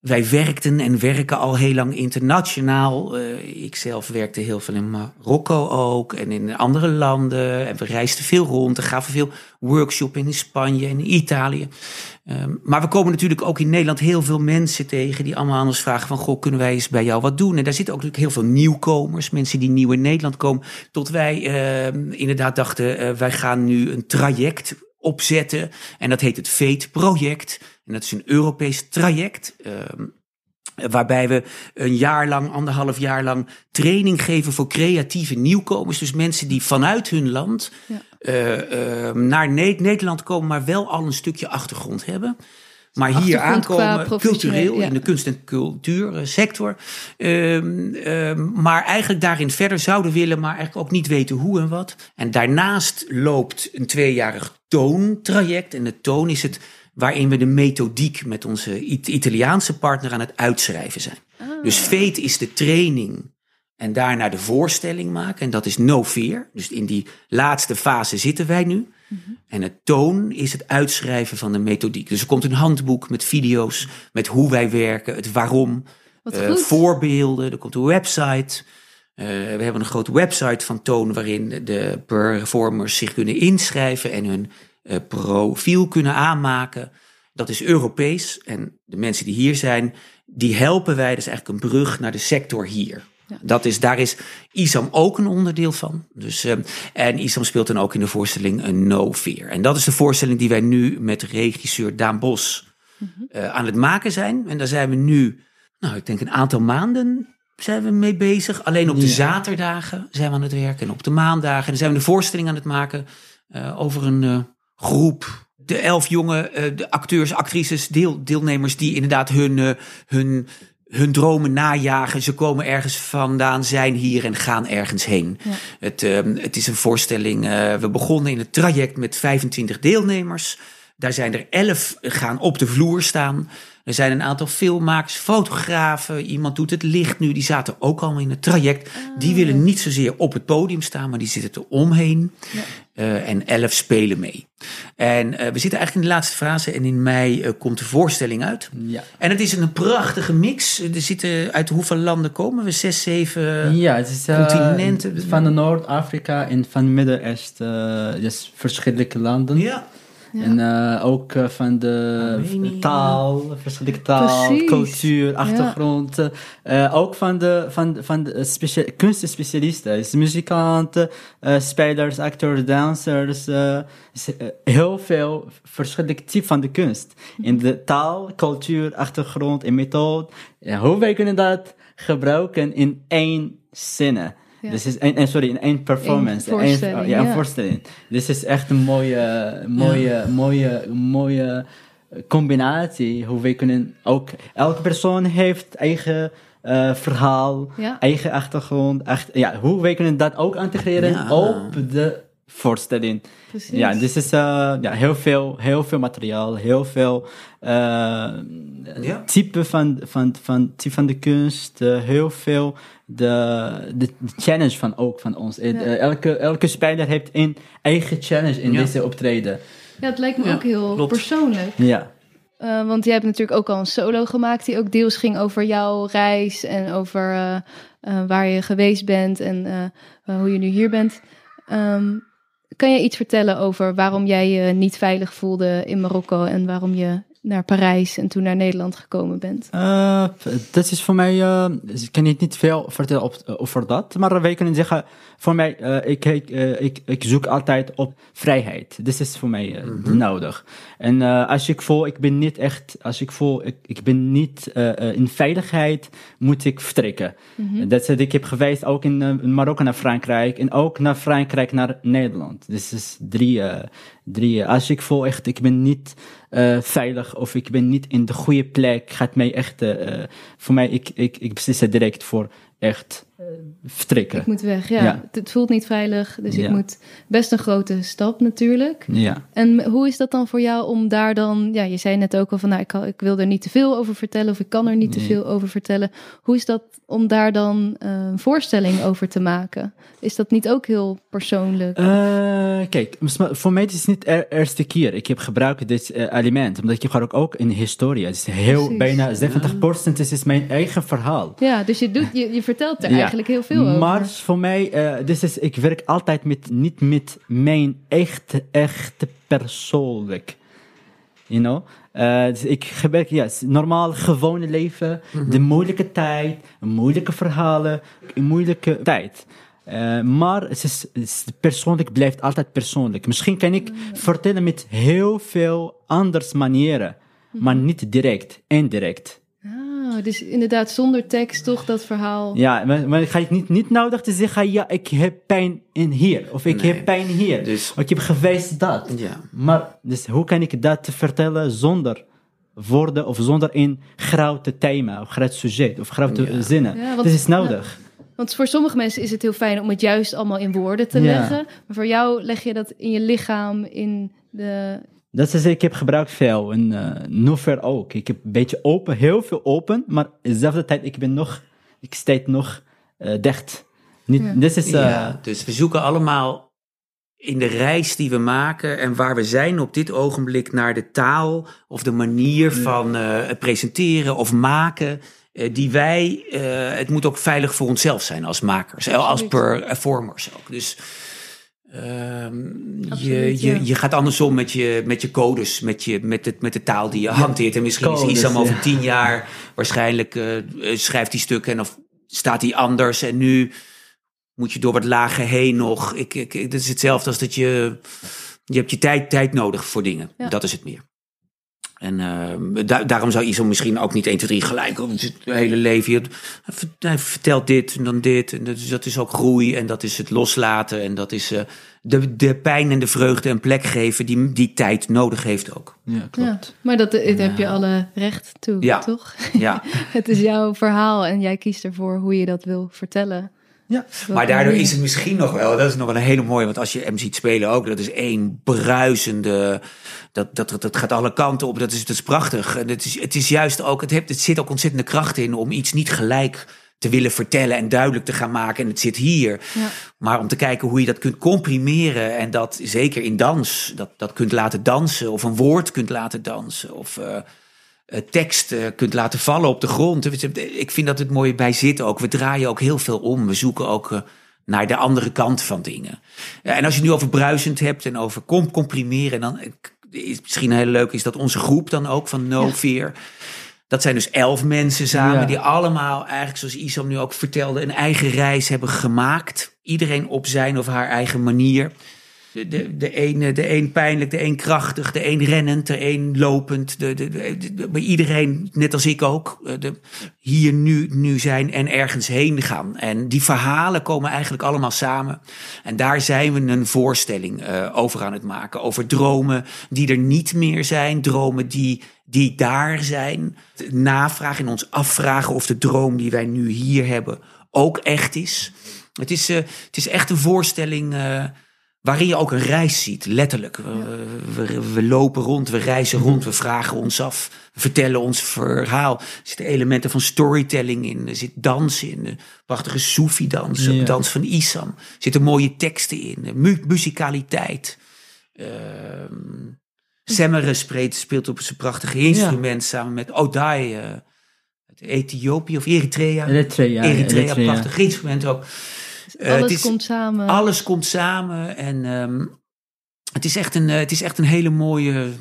S1: Wij werkten en werken al heel lang internationaal. Uh, ik zelf werkte heel veel in Marokko ook en in andere landen. En we reisden veel rond en gaven veel workshops in Spanje en in Italië. Um, maar we komen natuurlijk ook in Nederland heel veel mensen tegen die allemaal anders vragen van... Goh, kunnen wij eens bij jou wat doen? En daar zitten ook natuurlijk heel veel nieuwkomers, mensen die nieuw in Nederland komen. Tot wij uh, inderdaad dachten, uh, wij gaan nu een traject opzetten. En dat heet het FATE-project. En dat is een Europees traject. Um, Waarbij we een jaar lang, anderhalf jaar lang training geven voor creatieve nieuwkomers. Dus mensen die vanuit hun land
S2: Ja.
S1: eh, naar Ne- Nederland komen, maar wel al een stukje achtergrond hebben. Maar hier aankomen, cultureel,
S2: ja.
S1: in de kunst- en cultuursector. Ehm, maar eigenlijk daarin verder zouden willen, maar eigenlijk ook niet weten hoe en wat. En daarnaast loopt een tweejarig toontraject. En de toon is het waarin we de methodiek met onze It- Italiaanse partner aan het uitschrijven zijn. Dus Fate is de training en daarna de voorstelling maken. En dat is no fear. Dus in die laatste fase zitten wij nu. En het toon is het uitschrijven van de methodiek. Dus er komt een handboek met video's, met hoe wij werken, het waarom, eh, voorbeelden. Er komt een website. Eh, we hebben een grote website van Toon waarin de performers zich kunnen inschrijven en hun eh, profiel kunnen aanmaken. Dat is Europees en de mensen die hier zijn, die helpen wij. Dat is eigenlijk een brug naar de sector hier.
S2: Ja.
S1: Dat is, daar is Isam ook een onderdeel van. Dus, eh, en Isam speelt dan ook in de voorstelling een No Fear. En dat is de voorstelling die wij nu met regisseur Daan Bos eh, aan het maken zijn. En daar zijn we nu, nou, ik denk een aantal maanden zijn we mee bezig. Alleen op de
S3: Ja.
S1: zaterdagen zijn we aan het werken en op de maandagen. En dan zijn we de voorstelling aan het maken eh, over een eh, groep. De elf jonge de acteurs, actrices, deel, deelnemers die inderdaad hun, hun, hun dromen najagen. Ze komen ergens vandaan, zijn hier en gaan ergens heen.
S2: Ja.
S1: Het, eh, het is een voorstelling. eh, we begonnen in het traject met 25 deelnemers. Daar zijn er 11 gaan op de vloer staan. Er zijn een aantal filmmakers, fotografen. Iemand doet het licht nu. Die zaten ook allemaal in het traject. Die willen niet zozeer op het podium staan, maar die zitten er omheen.
S2: Ja.
S1: Eh, en 11 spelen mee. En eh, we zitten eigenlijk in de laatste fase. En in mei eh, komt de voorstelling uit.
S3: Ja.
S1: En het is een prachtige mix. Er zitten uit hoeveel landen komen we? Zes, zeven.
S3: Ja, het is
S1: continenten.
S3: van de Noord-Afrika en van Midden-Oosten, dus verschillende landen.
S1: Ja.
S2: Ja.
S3: En eh, ook eh, van de
S1: Armenië.
S3: taal, verschillende taal,
S2: Precies.
S3: cultuur, achtergrond. eh, ook van de, van van de specia kunstenspecialisten. Dus muzikanten, eh, spelers, acteurs, dansers. eh, eh, heel veel verschillende typen van de kunst. In de taal, cultuur, achtergrond en methode. Ja, hoe wij kunnen dat gebruiken in één zinnen.
S2: Ja.
S3: Dus is, en, en sorry, in één performance.
S2: Eén- voorstelling,
S3: ja, een
S2: ja.
S3: voorstelling. Dit is echt een mooie, mooie, mooie, mooie combinatie. Hoe wij kunnen ook... Elke persoon heeft eigen eh, verhaal,
S2: Ja.
S3: eigen achtergrond. Echt, ja, hoe wij kunnen dat ook integreren
S1: Ja.
S3: op de voorstelling.
S2: Precies.
S3: Ja, dit is eh, ja, heel, veel, heel veel materiaal, heel veel eh,
S1: Ja.
S3: type, van, van, van, type van de kunst, eh, heel veel de, de, de challenge van ook van ons. Eh,
S2: Ja.
S3: eh, elke, elke speler heeft een eigen challenge in
S1: Ja.
S3: deze optreden.
S2: Ja, het lijkt me
S1: Ja,
S2: ook heel
S1: klopt.
S2: persoonlijk.
S3: Ja.
S2: Eh, want jij hebt natuurlijk ook al een solo gemaakt die ook deels ging over jouw reis en over eh, eh, waar je geweest bent en hoe je nu hier bent. Ehm, kan je iets vertellen over waarom jij je niet veilig voelde in Marokko en waarom je naar Parijs en toen naar Nederland gekomen bent?
S3: Eh, dat is voor mij, eh, dus ik kan niet, veel vertellen op, eh, over dat, maar wij kunnen zeggen, voor mij, eh, ik, ik, ik, ik zoek altijd op vrijheid. Dit is voor mij eh, nodig. En eh, als ik voel, ik ben niet echt, als ik voel, ik, ik ben niet in veiligheid, moet ik vertrekken. Dat is het, ik heb geweest ook in, in Marokko naar Frankrijk en ook naar Frankrijk naar Nederland. Dus is drie, drie als ik voel echt, ik ben niet eh, veilig of ik ben niet in de goede plek, gaat mij echt, eh, eh, voor mij, ik, ik, ik beslis het direct voor echt eh, vertrekken.
S2: Ik moet weg, ja.
S3: Ja.
S2: Het, voelt niet veilig, dus ik moet best een grote stap natuurlijk.
S3: Ja.
S2: En hoe is dat dan voor jou om daar dan, ja, je zei net ook al van, nou, ik, kan, ik wil er niet te veel over vertellen of ik kan er niet te veel over vertellen. Hoe is dat om daar dan eh, een voorstelling over te maken? Is dat niet ook heel persoonlijk?
S3: Eh, kijk, voor mij is het niet de eerste keer. Ik heb gebruikt dit element, omdat ik heb ook, ook in historie. Het is heel,
S2: Precies.
S3: bijna 70% is, is mijn eigen verhaal.
S2: ja, dus je, doet, je, je vertelt er
S3: Ja.
S2: eigenlijk heel veel over.
S3: Maar voor mij, eh, dus is, ik werk altijd met, niet met mijn echte, echte persoonlijk. You know? Eh, dus ik gebruik, ja, normaal gewone leven, de moeilijke tijd, moeilijke verhalen, moeilijke tijd. Eh, maar het is, het is persoonlijk blijft altijd persoonlijk. Misschien kan ik vertellen met heel veel anders manieren, maar niet direct, indirect.
S2: Oh, dus inderdaad zonder tekst toch dat verhaal.
S3: Ja, maar, maar ga je niet, niet nodig te zeggen, ja, ik heb pijn in hier. Of ik
S1: Nee.
S3: heb pijn hier.
S1: Dus-
S3: ik heb geweest dat.
S1: Ja.
S3: Maar dus hoe kan ik dat vertellen zonder woorden of zonder een grote thema of groot sujet of grote
S1: Ja.
S3: zinnen?
S2: Ja, want-
S3: dat is nodig.
S2: Want voor sommige mensen is het heel fijn om het juist allemaal in woorden te
S3: Ja.
S2: leggen. Maar voor jou leg je dat in je lichaam, in de...
S3: Dat is, ik heb gebruikt veel en eh Nover ook. Ik heb een beetje open, heel veel open, maar dezelfde tijd ik ben nog, ik sta nog eh, dicht. Niet,
S2: Ja.
S3: Dit is, eh,
S1: Ja, dus we zoeken allemaal in de reis die we maken en waar we zijn op dit ogenblik naar de taal of de manier van eh, het presenteren of maken. eh, die wij, eh, het moet ook veilig voor onszelf zijn als makers, als performers ook. Dus ehm, je,
S2: ja.
S1: je, je gaat andersom met je, met je codes, met, je, met, het, met de taal die je hanteert. En misschien
S3: codes,
S1: is Isam over
S3: ja.
S1: tien jaar waarschijnlijk eh, schrijft hij stukken en of staat hij anders. En nu moet je door wat lagen heen nog. Ik, ik, het is hetzelfde als dat je. Je hebt je tijd, tijd nodig voor dingen.
S2: Ja.
S1: Dat is het meer. En eh, da- daarom zou Iso misschien ook niet 1, 2, 3 gelijk het hele leven. Je- Hij vert- Hij vertelt dit en dan dit. En dat is, dat is ook groei en dat is het loslaten. En dat is eh, de, de pijn en de vreugde een plek geven die die tijd nodig heeft ook.
S3: ja,
S2: Ja, maar dat, dat heb je alle recht toe,
S1: Ja.
S2: toch?
S1: Ja. *laughs*
S2: Het is jouw verhaal en jij kiest ervoor hoe je dat wil vertellen.
S3: Ja.
S1: Maar daardoor is het misschien nog wel, dat is nog wel een hele mooie, want als je hem ziet spelen ook, dat is één bruisende, dat, dat, dat, dat gaat alle kanten op, dat is, dat is prachtig. En het is, het is juist ook, het, heeft, het zit ook ontzettende kracht in om iets niet gelijk te willen vertellen en duidelijk te gaan maken. En het zit hier.
S2: Ja.
S1: Maar om te kijken hoe je dat kunt comprimeren en dat zeker in dans, dat, dat kunt laten dansen of een woord kunt laten dansen of eh, eh, tekst eh, kunt laten vallen op de grond. Ik vind dat het mooie bij zit ook. We draaien ook heel veel om. We zoeken ook eh, naar de andere kant van dingen. En als je het nu over bruisend hebt en over kom comprimeren, dan eh, is misschien heel leuk is dat onze groep dan ook van No
S2: Ja.
S1: Fear. Dat zijn dus elf mensen samen
S3: Ja.
S1: die allemaal eigenlijk, zoals Isam nu ook vertelde, een eigen reis hebben gemaakt. Iedereen op zijn of haar eigen manier. De, de, de, een, de een pijnlijk, de een krachtig, de een rennend, de een lopend. De, de, de- de- bij iedereen, net als ik ook, eh, de, hier nu, nu zijn en ergens heen gaan. En die verhalen komen eigenlijk allemaal samen. En daar zijn we een voorstelling eh, over aan het maken. Over dromen die er niet meer zijn, dromen die, die daar zijn. Navragen en ons afvragen of de droom die wij nu hier hebben ook echt is. Het is, eh, het is echt een voorstelling waarin je ook een reis ziet, letterlijk. We, we, we lopen rond, we reizen rond, we vragen ons af, we vertellen ons verhaal. Er zitten elementen van storytelling in, er zit dans in, prachtige Soefi-dans, dans van Isam. Er zitten mooie teksten in, mu muzikaliteit. Ehm Semmere speelt, speelt op zijn prachtige instrument samen met Odai eh, uit Ethiopië of Eritrea.
S3: Eritrea.
S1: Eritrea,
S3: Eritrea.
S1: prachtig instrument ook. Eh,
S2: Alles
S1: is-
S2: komt samen.
S1: alles komt samen en ehm, het, is echt een, eh, het is echt een hele mooie,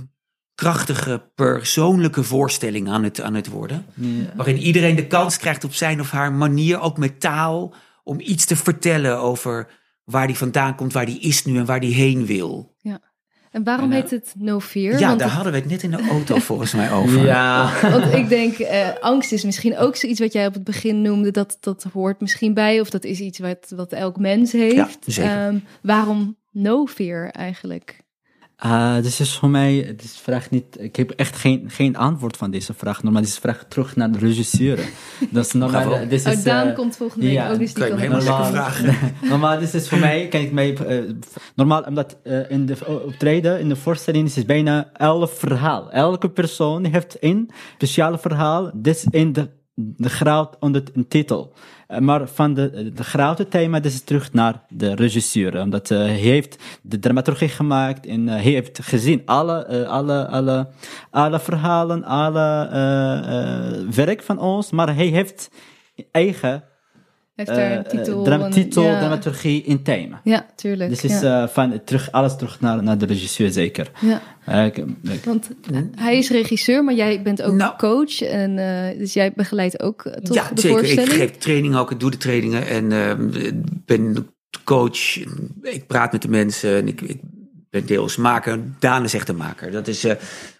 S1: krachtige, persoonlijke voorstelling aan het, aan het worden.
S3: Ja.
S1: Waarin iedereen de kans krijgt op zijn of haar manier, ook met taal, om iets te vertellen over waar die vandaan komt, waar die is nu en waar die heen wil.
S2: En waarom
S1: En,
S2: heet het No Fear?
S1: Ja,
S2: Want
S1: daar
S2: het-
S1: hadden we het net in de auto *laughs* volgens mij over.
S3: Ja.
S2: Want ik denk, eh, angst is misschien ook zoiets wat jij op het begin noemde. Dat, dat hoort misschien bij, of dat is iets wat, wat elk mens heeft.
S1: Ja, zeker.
S2: Ehm, waarom no fear eigenlijk?
S3: Ah, dus is voor mij, het is vraag niet, ik heb echt geen, geen antwoord van deze vraag. Normaal is de vraag terug naar de regisseur. *laughs* Dat is normaal.
S1: Bravo.
S3: Dit is,
S2: oh, Daan
S3: eh,
S2: komt volgende week
S3: ja,
S2: ook, dus die
S1: helemaal
S2: het zeggen.
S1: vragen. *laughs*
S3: normaal dit is voor mij, kan ik mij, eh, normaal omdat eh, in de optreden, in de voorstelling is het bijna elf verhaal. Elke persoon heeft een speciale verhaal, dit is in de, de groot onder een titel. Eh, maar van de, de grote thema, is terug naar de regisseur. Omdat eh, hij heeft de dramaturgie gemaakt en eh, hij heeft gezien alle, alle, alle, alle verhalen, alle werk van ons, maar hij heeft eigen
S2: Heeft daar een
S3: eh,
S2: titel.
S3: dram-
S2: en-
S3: titel,
S2: ja.
S3: dramaturgie in thema.
S2: Ja, tuurlijk.
S3: Dus is
S2: ja.
S3: eh, van terug, alles terug naar, naar de regisseur zeker.
S2: ja.
S3: Eh, ik- ik-
S2: Want hij is regisseur, maar jij bent ook
S1: Nou.
S2: coach. En, eh, dus jij begeleidt ook eh, toch
S1: ja,
S2: de
S1: zeker.
S2: voorstelling?
S1: Ik geef trainingen ook, ik doe de trainingen en ehm, ben coach. Ik praat met de mensen en ik, deels maker. Daan is echt een maker. Dat is, uh,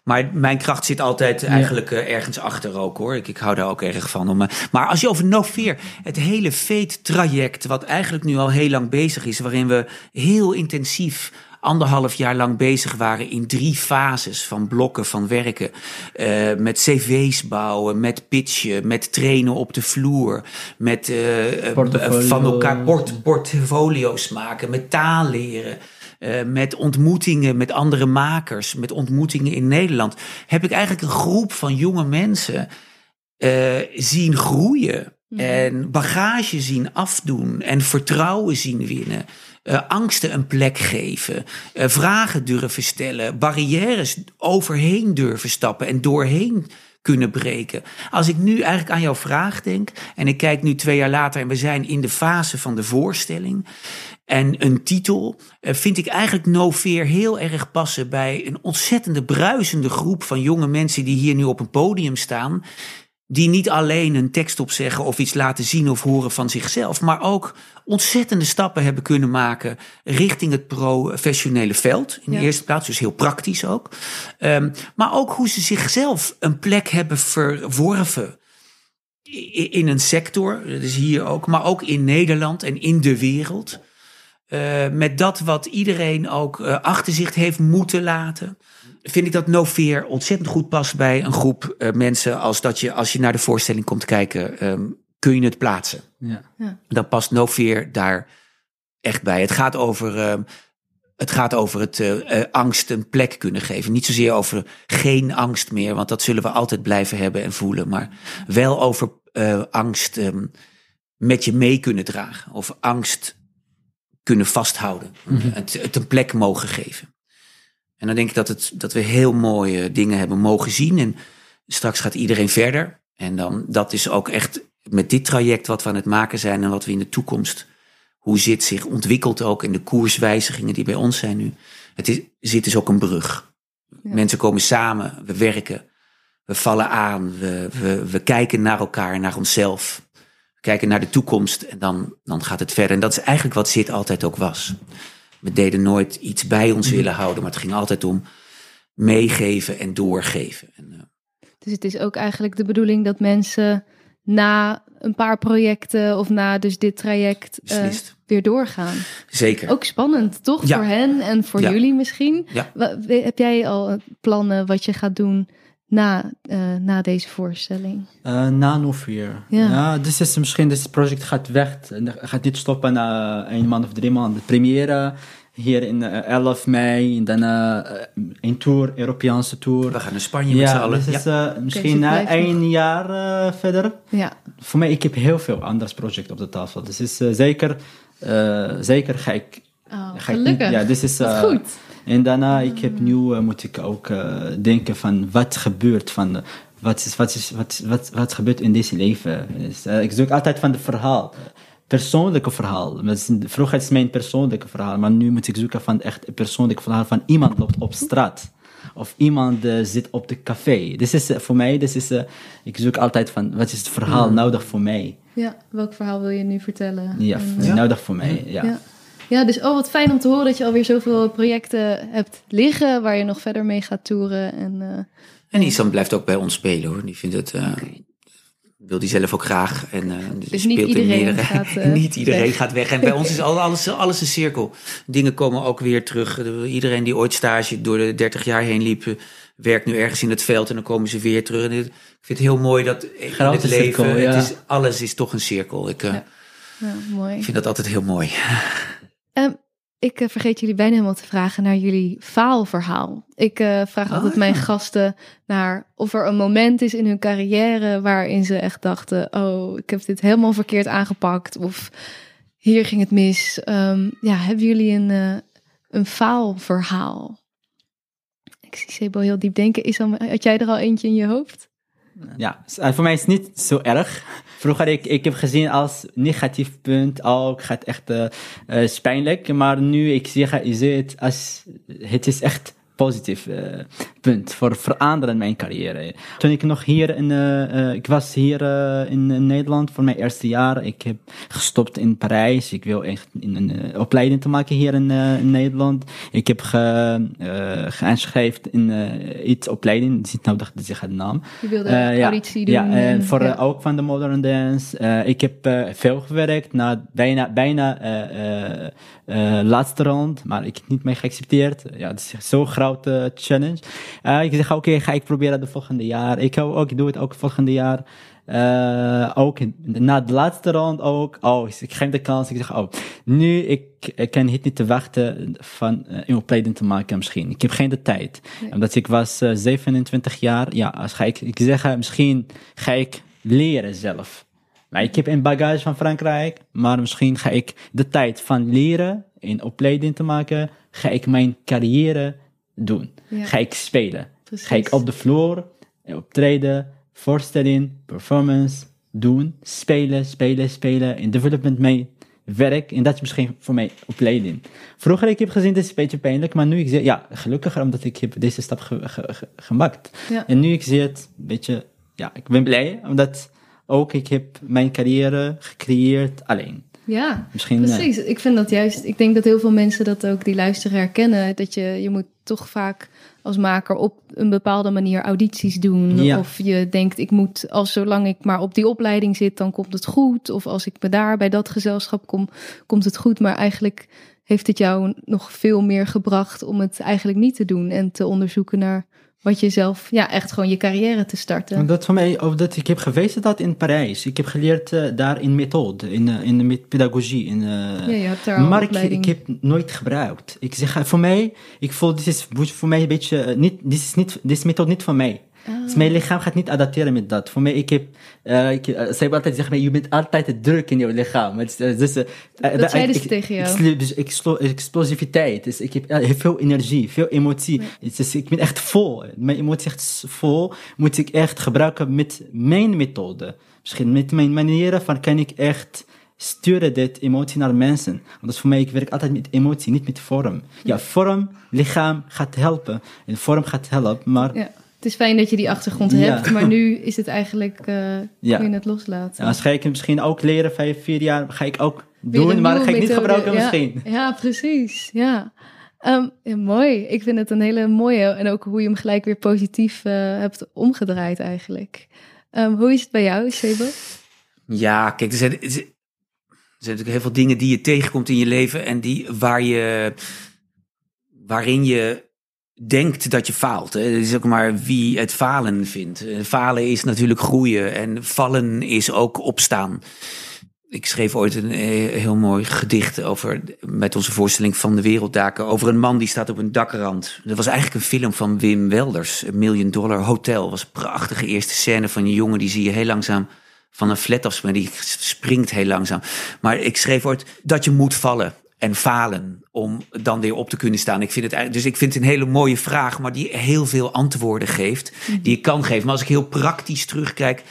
S1: maar mijn kracht zit altijd eigenlijk uh, ergens achter ook hoor. Ik, ik hou daar ook erg van. Om, uh, maar als je over No Fear, het hele Fate-traject, wat eigenlijk nu al heel lang bezig is, waarin we heel intensief anderhalf jaar lang bezig waren in drie fases van blokken van werken. Uh, met cv's bouwen, met pitchen, met trainen op de vloer. Met uh, van elkaar port, portfolio's maken, met taal leren. Uh, met ontmoetingen met andere makers, met ontmoetingen in Nederland, heb ik eigenlijk een groep van jonge mensen zien groeien. Mm. En bagage zien afdoen en vertrouwen zien winnen uh, angsten een plek geven, uh, vragen durven stellen, barrières overheen durven stappen en doorheen kunnen breken. Als ik nu eigenlijk aan jouw vraag denk en ik kijk nu twee jaar later en we zijn in de fase van de voorstelling en een titel, uh, vind ik eigenlijk No Fear heel erg passen bij een ontzettende bruisende groep van jonge mensen die hier nu op een podium staan die niet alleen een tekst opzeggen of iets laten zien of horen van zichzelf, maar ook ontzettende stappen hebben kunnen maken richting het professionele veld. In de eerste plaats, dus heel praktisch ook. Um, maar ook hoe ze zichzelf een plek hebben verworven in een sector, dat is hier ook, maar ook in Nederland en in de wereld. Uh, met dat wat iedereen ook uh, achter zich heeft moeten laten vind ik dat No Fear ontzettend goed past bij een groep uh, mensen. Als dat je, als je naar de voorstelling komt kijken, um, kun je het plaatsen. Ja. ja. Dan past No Fear daar echt bij. Het gaat over, uh, het, gaat over het uh, angst een plek kunnen geven. Niet zozeer over geen angst meer, want dat zullen we altijd blijven hebben en voelen. Maar wel over angst um, met je mee kunnen dragen. Of angst kunnen vasthouden. Mm -hmm. het, het een plek mogen geven. En dan denk ik dat, het, dat we heel mooie dingen hebben mogen zien. En straks gaat iedereen verder. En dan, dat is ook echt met dit traject wat we aan het maken zijn en wat we in de toekomst, hoe zit zich ontwikkelt ook in de koerswijzigingen die bij ons zijn nu. Het is, zit dus ook een brug. Mensen komen samen, we werken, we vallen aan, we, we, we kijken naar elkaar, naar onszelf. Kijken naar de toekomst en dan, dan gaat het verder. En dat is eigenlijk wat zit altijd ook was. We deden nooit iets bij ons willen houden, maar het ging altijd om meegeven en doorgeven. En, uh...
S2: Dus het is ook eigenlijk de bedoeling dat mensen na een paar projecten of na dus dit traject uh, weer doorgaan.
S1: Zeker.
S2: Ook spannend, toch? Ja. Voor hen en voor ja. jullie misschien.
S1: Ja.
S2: Heb jij al plannen wat je gaat doen na, uh, na deze voorstelling?
S3: Uh, na Novier. Ja. ja, dus is misschien, dit project gaat weg. Gaat niet stoppen na een maand of drie maanden. Première hier in uh, 11 mei, en dan een tour, Europese tour.
S1: We gaan naar Spanje ja, met z'n allen.
S3: Dus ja. is, misschien okay, na één jaar verder.
S2: Ja.
S3: Voor mij, ik heb heel veel anders projecten op de tafel. Dus is zeker, zeker ga ik...
S2: Oh, ga gelukkig.
S3: Ik, ja, dit is,
S2: goed.
S3: En daarna, ik heb nu, uh, moet ik ook uh, denken van wat gebeurt van, wat, is, wat, is, wat, wat, wat gebeurt in deze leven. Dus, uh, ik zoek altijd van het verhaal, persoonlijke verhaal. Vroeger is het mijn persoonlijke verhaal, maar nu moet ik zoeken van echt een persoonlijk verhaal van iemand loopt op straat. Of iemand uh, zit op de café. Dit is uh, voor mij, dit is, uh, ik zoek altijd van wat is het verhaal mm. nodig voor mij.
S2: Ja, welk verhaal wil je nu vertellen?
S3: Ja, en, nodig voor mij, ja.
S2: ja. Ja, dus oh, wat fijn om te horen dat je alweer zoveel projecten hebt liggen waar je nog verder mee gaat toeren. En, uh,
S1: en Isan blijft ook bij ons spelen hoor. Die vindt het. Uh, okay. Wil die zelf ook graag. En, uh,
S2: dus, dus niet iedereen, gaat, *laughs*
S1: niet iedereen weg. gaat weg. En bij *laughs* ons is alles, alles een cirkel. Dingen komen ook weer terug. Iedereen die ooit stage door de 30 jaar heen liep, werkt nu ergens in het veld en dan komen ze weer terug. En ik vind het heel mooi dat in het leven, cirkel, ja. het is, alles is toch een cirkel. Ik, ja.
S2: Ja, mooi.
S1: ik vind dat altijd heel mooi. *laughs*
S2: Um, ik uh, vergeet jullie bijna helemaal te vragen naar jullie faalverhaal. Ik uh, vraag altijd oh, mijn gasten naar of er een moment is in hun carrière waarin ze echt dachten: Oh, ik heb dit helemaal verkeerd aangepakt. Of hier ging het mis. Um, ja, hebben jullie een, uh, een faalverhaal? Ik zie Sebo heel diep denken. Is al, had jij er al eentje in je hoofd?
S3: Ja, voor mij is het niet zo erg. Vroeger ik, ik heb gezien als negatief punt ook, gaat echt uh, pijnlijk. Maar nu ik zie, zie het als, het is echt positief punt voor veranderen in mijn carrière. Toen ik nog hier in, uh, ik was hier uh, in, Nederland voor mijn eerste jaar. Ik heb gestopt in Parijs. Ik wil echt een opleiding te maken hier in, in Nederland. Ik heb ge, in iets opleiding. Het is niet nodig te zeggen de naam.
S2: Je wilde auditie doen.
S3: Ja, en voor ja. ook van de modern dance. ik heb veel gewerkt, na bijna, bijna laatste rond, maar ik heb niet mee geaccepteerd. Ja, het is zo'n grote challenge. Uh, ik zeg, oké, okay, ga ik proberen de volgende jaar. Ik, ook, ik doe het ook volgende jaar. Uh, ook na de laatste round ook. Oh, ik geef de kans. Ik zeg, oh, nu ik, ik kan het niet te wachten van uh, een opleiding te maken misschien. Ik heb geen de tijd. Nee. Omdat ik was uh, 27 jaar. Ja, als ga ik, ik zeg, misschien ga ik leren zelf. Maar ik heb een bagage van Frankrijk, maar misschien ga ik de tijd van leren, een opleiding te maken, ga ik mijn carrière doen. Ja. Ga ik spelen. Precies. Ga ik op de vloer optreden, voorstelling, performance doen, spelen, spelen, spelen, in development mee werk. En dat is misschien voor mij opleiding. Vroeger ik heb gezien, dit is een beetje pijnlijk, maar nu ik zie, ja, gelukkiger omdat ik heb deze stap ge, ge, ge, gemaakt. Ja. En nu ik zie het, een beetje, ja, ik ben blij, omdat ook ik heb mijn carrière gecreëerd alleen.
S2: Ja, Misschien, precies. Ik vind dat juist, ik denk dat heel veel mensen dat ook die luisteren herkennen. Dat je, je moet toch vaak als maker op een bepaalde manier audities doen. Ja. Of je denkt, ik moet, als zolang ik maar op die opleiding zit, dan komt het goed. Of als ik me daar bij dat gezelschap kom, komt het goed. Maar eigenlijk heeft het jou nog veel meer gebracht om het eigenlijk niet te doen. En te onderzoeken naar wat je zelf, ja, echt gewoon je carrière te starten.
S3: Dat voor mij, of dat ik heb geweest dat in Parijs. Ik heb geleerd uh, daar in methode, in, uh, in de pedagogie. In, uh,
S2: ja, je hebt daar
S3: maar ik, ik, heb nooit gebruikt. Ik zeg, voor mij, ik voel, dit is voor mij een beetje, niet, dit is niet, dit methode niet voor mij. Dus mijn lichaam gaat niet adapteren met dat. Voor mij, ik heb, uh, ik, uh, zij altijd zeggen, je bent altijd druk in je lichaam.
S2: Dus, uh, dus, dat zeiden ze tegen jou?
S3: dus explosiviteit. Dus ik heb heel veel energie, veel emotie. Ja. Dus ik ben echt vol. Mijn emotie echt vol. Moet ik echt gebruiken met mijn methode. Misschien met mijn manieren van kan ik echt sturen dit emotie naar mensen. Want voor mij, ik werk altijd met emotie, niet met vorm. Ja, vorm, lichaam gaat helpen. En vorm gaat helpen, maar... Ja
S2: het is fijn dat je die achtergrond hebt, maar nu is het eigenlijk, uh, ja. kun je het loslaten.
S3: Ja, als ga ik misschien ook leren, vijf, vier jaar, ga ik ook doen, maar dat ga ik niet gebruiken misschien.
S2: Ja, precies, ja. Um, mooi, ik vind het een hele mooie en ook hoe je hem gelijk weer positief uh, hebt omgedraaid eigenlijk. Um, hoe is het bij jou, Sebo?
S1: Ja, kijk, er zijn, er zijn natuurlijk heel veel dingen die je tegenkomt in je leven en die waar je, waarin je denkt dat je faalt. Het is ook maar wie het falen vindt. Falen is natuurlijk groeien en vallen is ook opstaan. Ik schreef ooit een eh, heel mooi gedicht over, met onze voorstelling van de Werelddaken, over een man die staat op een dakrand. Dat was eigenlijk een film van Wim Welders, een Million Dollar Hotel. Dat was een prachtige eerste scène van een jongen, die zie je heel langzaam van een flat afspringen, die springt heel langzaam. Maar ik schreef ooit dat je moet vallen en falen om dan weer op te kunnen staan. Ik vind het, dus ik vind het een hele mooie vraag, maar die heel veel antwoorden geeft, mhm. die ik kan geven. Maar als ik heel praktisch terugkijk,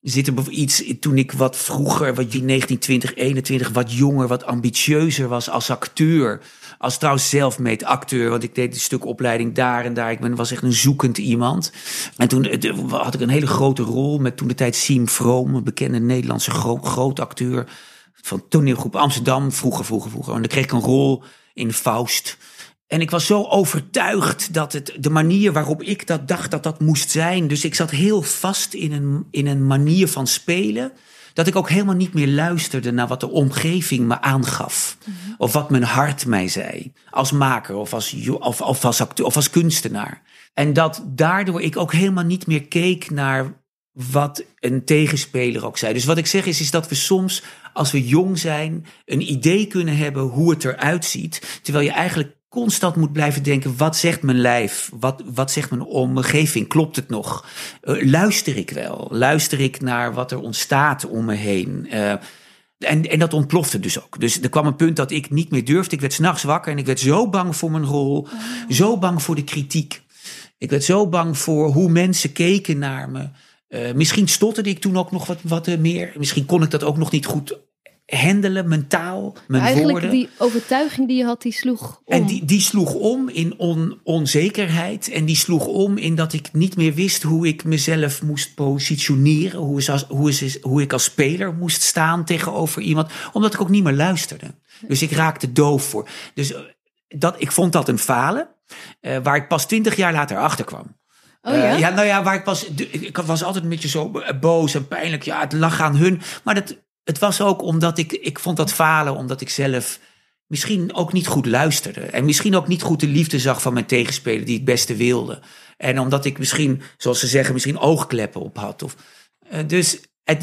S1: zit er iets toen ik wat vroeger, wat 19, 20, 21, wat jonger, wat ambitieuzer was als acteur. Als trouwens zelfmeet acteur, want ik deed een stuk opleiding daar en daar. Ik ben, was echt een zoekend iemand. En toen eh, had ik een hele grote rol met toen de tijd Siem Vroom, een bekende Nederlandse gro groot acteur van toneelgroep Amsterdam, vroeger, vroeger, vroeger. En dan kreeg ik een rol in Faust. En ik was zo overtuigd dat het de manier waarop ik dat dacht dat dat moest zijn. Dus ik zat heel vast in een, in een manier van spelen. Dat ik ook helemaal niet meer luisterde naar wat de omgeving me aangaf. Mhm. Of wat mijn hart mij zei. Als maker of als, of, of als acteur of als kunstenaar. En dat daardoor ik ook helemaal niet meer keek naar wat een tegenspeler ook zei. Dus wat ik zeg is, is dat we soms, als we jong zijn, een idee kunnen hebben hoe het eruit ziet. Terwijl je eigenlijk constant moet blijven denken: wat zegt mijn lijf? Wat, wat zegt mijn omgeving? Klopt het nog? Uh, luister ik wel? Luister ik naar wat er ontstaat om me heen? Uh, en, en dat ontplofte dus ook. Dus er kwam een punt dat ik niet meer durfde. Ik werd s'nachts wakker en ik werd zo bang voor mijn rol. Oh. Zo bang voor de kritiek. Ik werd zo bang voor hoe mensen keken naar me. Uh, misschien stotterde ik toen ook nog wat, wat meer. Misschien kon ik dat ook nog niet goed handelen, mentaal, mijn
S2: Eigenlijk
S1: woorden.
S2: die overtuiging die je had, die sloeg om.
S1: En die, die sloeg om in on, onzekerheid. En die sloeg om in dat ik niet meer wist hoe ik mezelf moest positioneren. Hoe, is als, hoe, is, hoe ik als speler moest staan tegenover iemand. Omdat ik ook niet meer luisterde. Dus ik raakte doof voor. Dus eh, dat, ik vond dat een falen. eh, waar ik pas twintig jaar later achter kwam.
S2: Oh ja?
S1: Eh, ja, nou ja, waar ik was. Ik was altijd een beetje zo boos en pijnlijk. Ja, het lag aan hun. Maar dat, het was ook omdat ik. Ik vond dat falen omdat ik zelf misschien ook niet goed luisterde. En misschien ook niet goed de liefde zag van mijn tegenspeler die het beste wilde. En omdat ik misschien, zoals ze zeggen, misschien oogkleppen op had. Of, eh, dus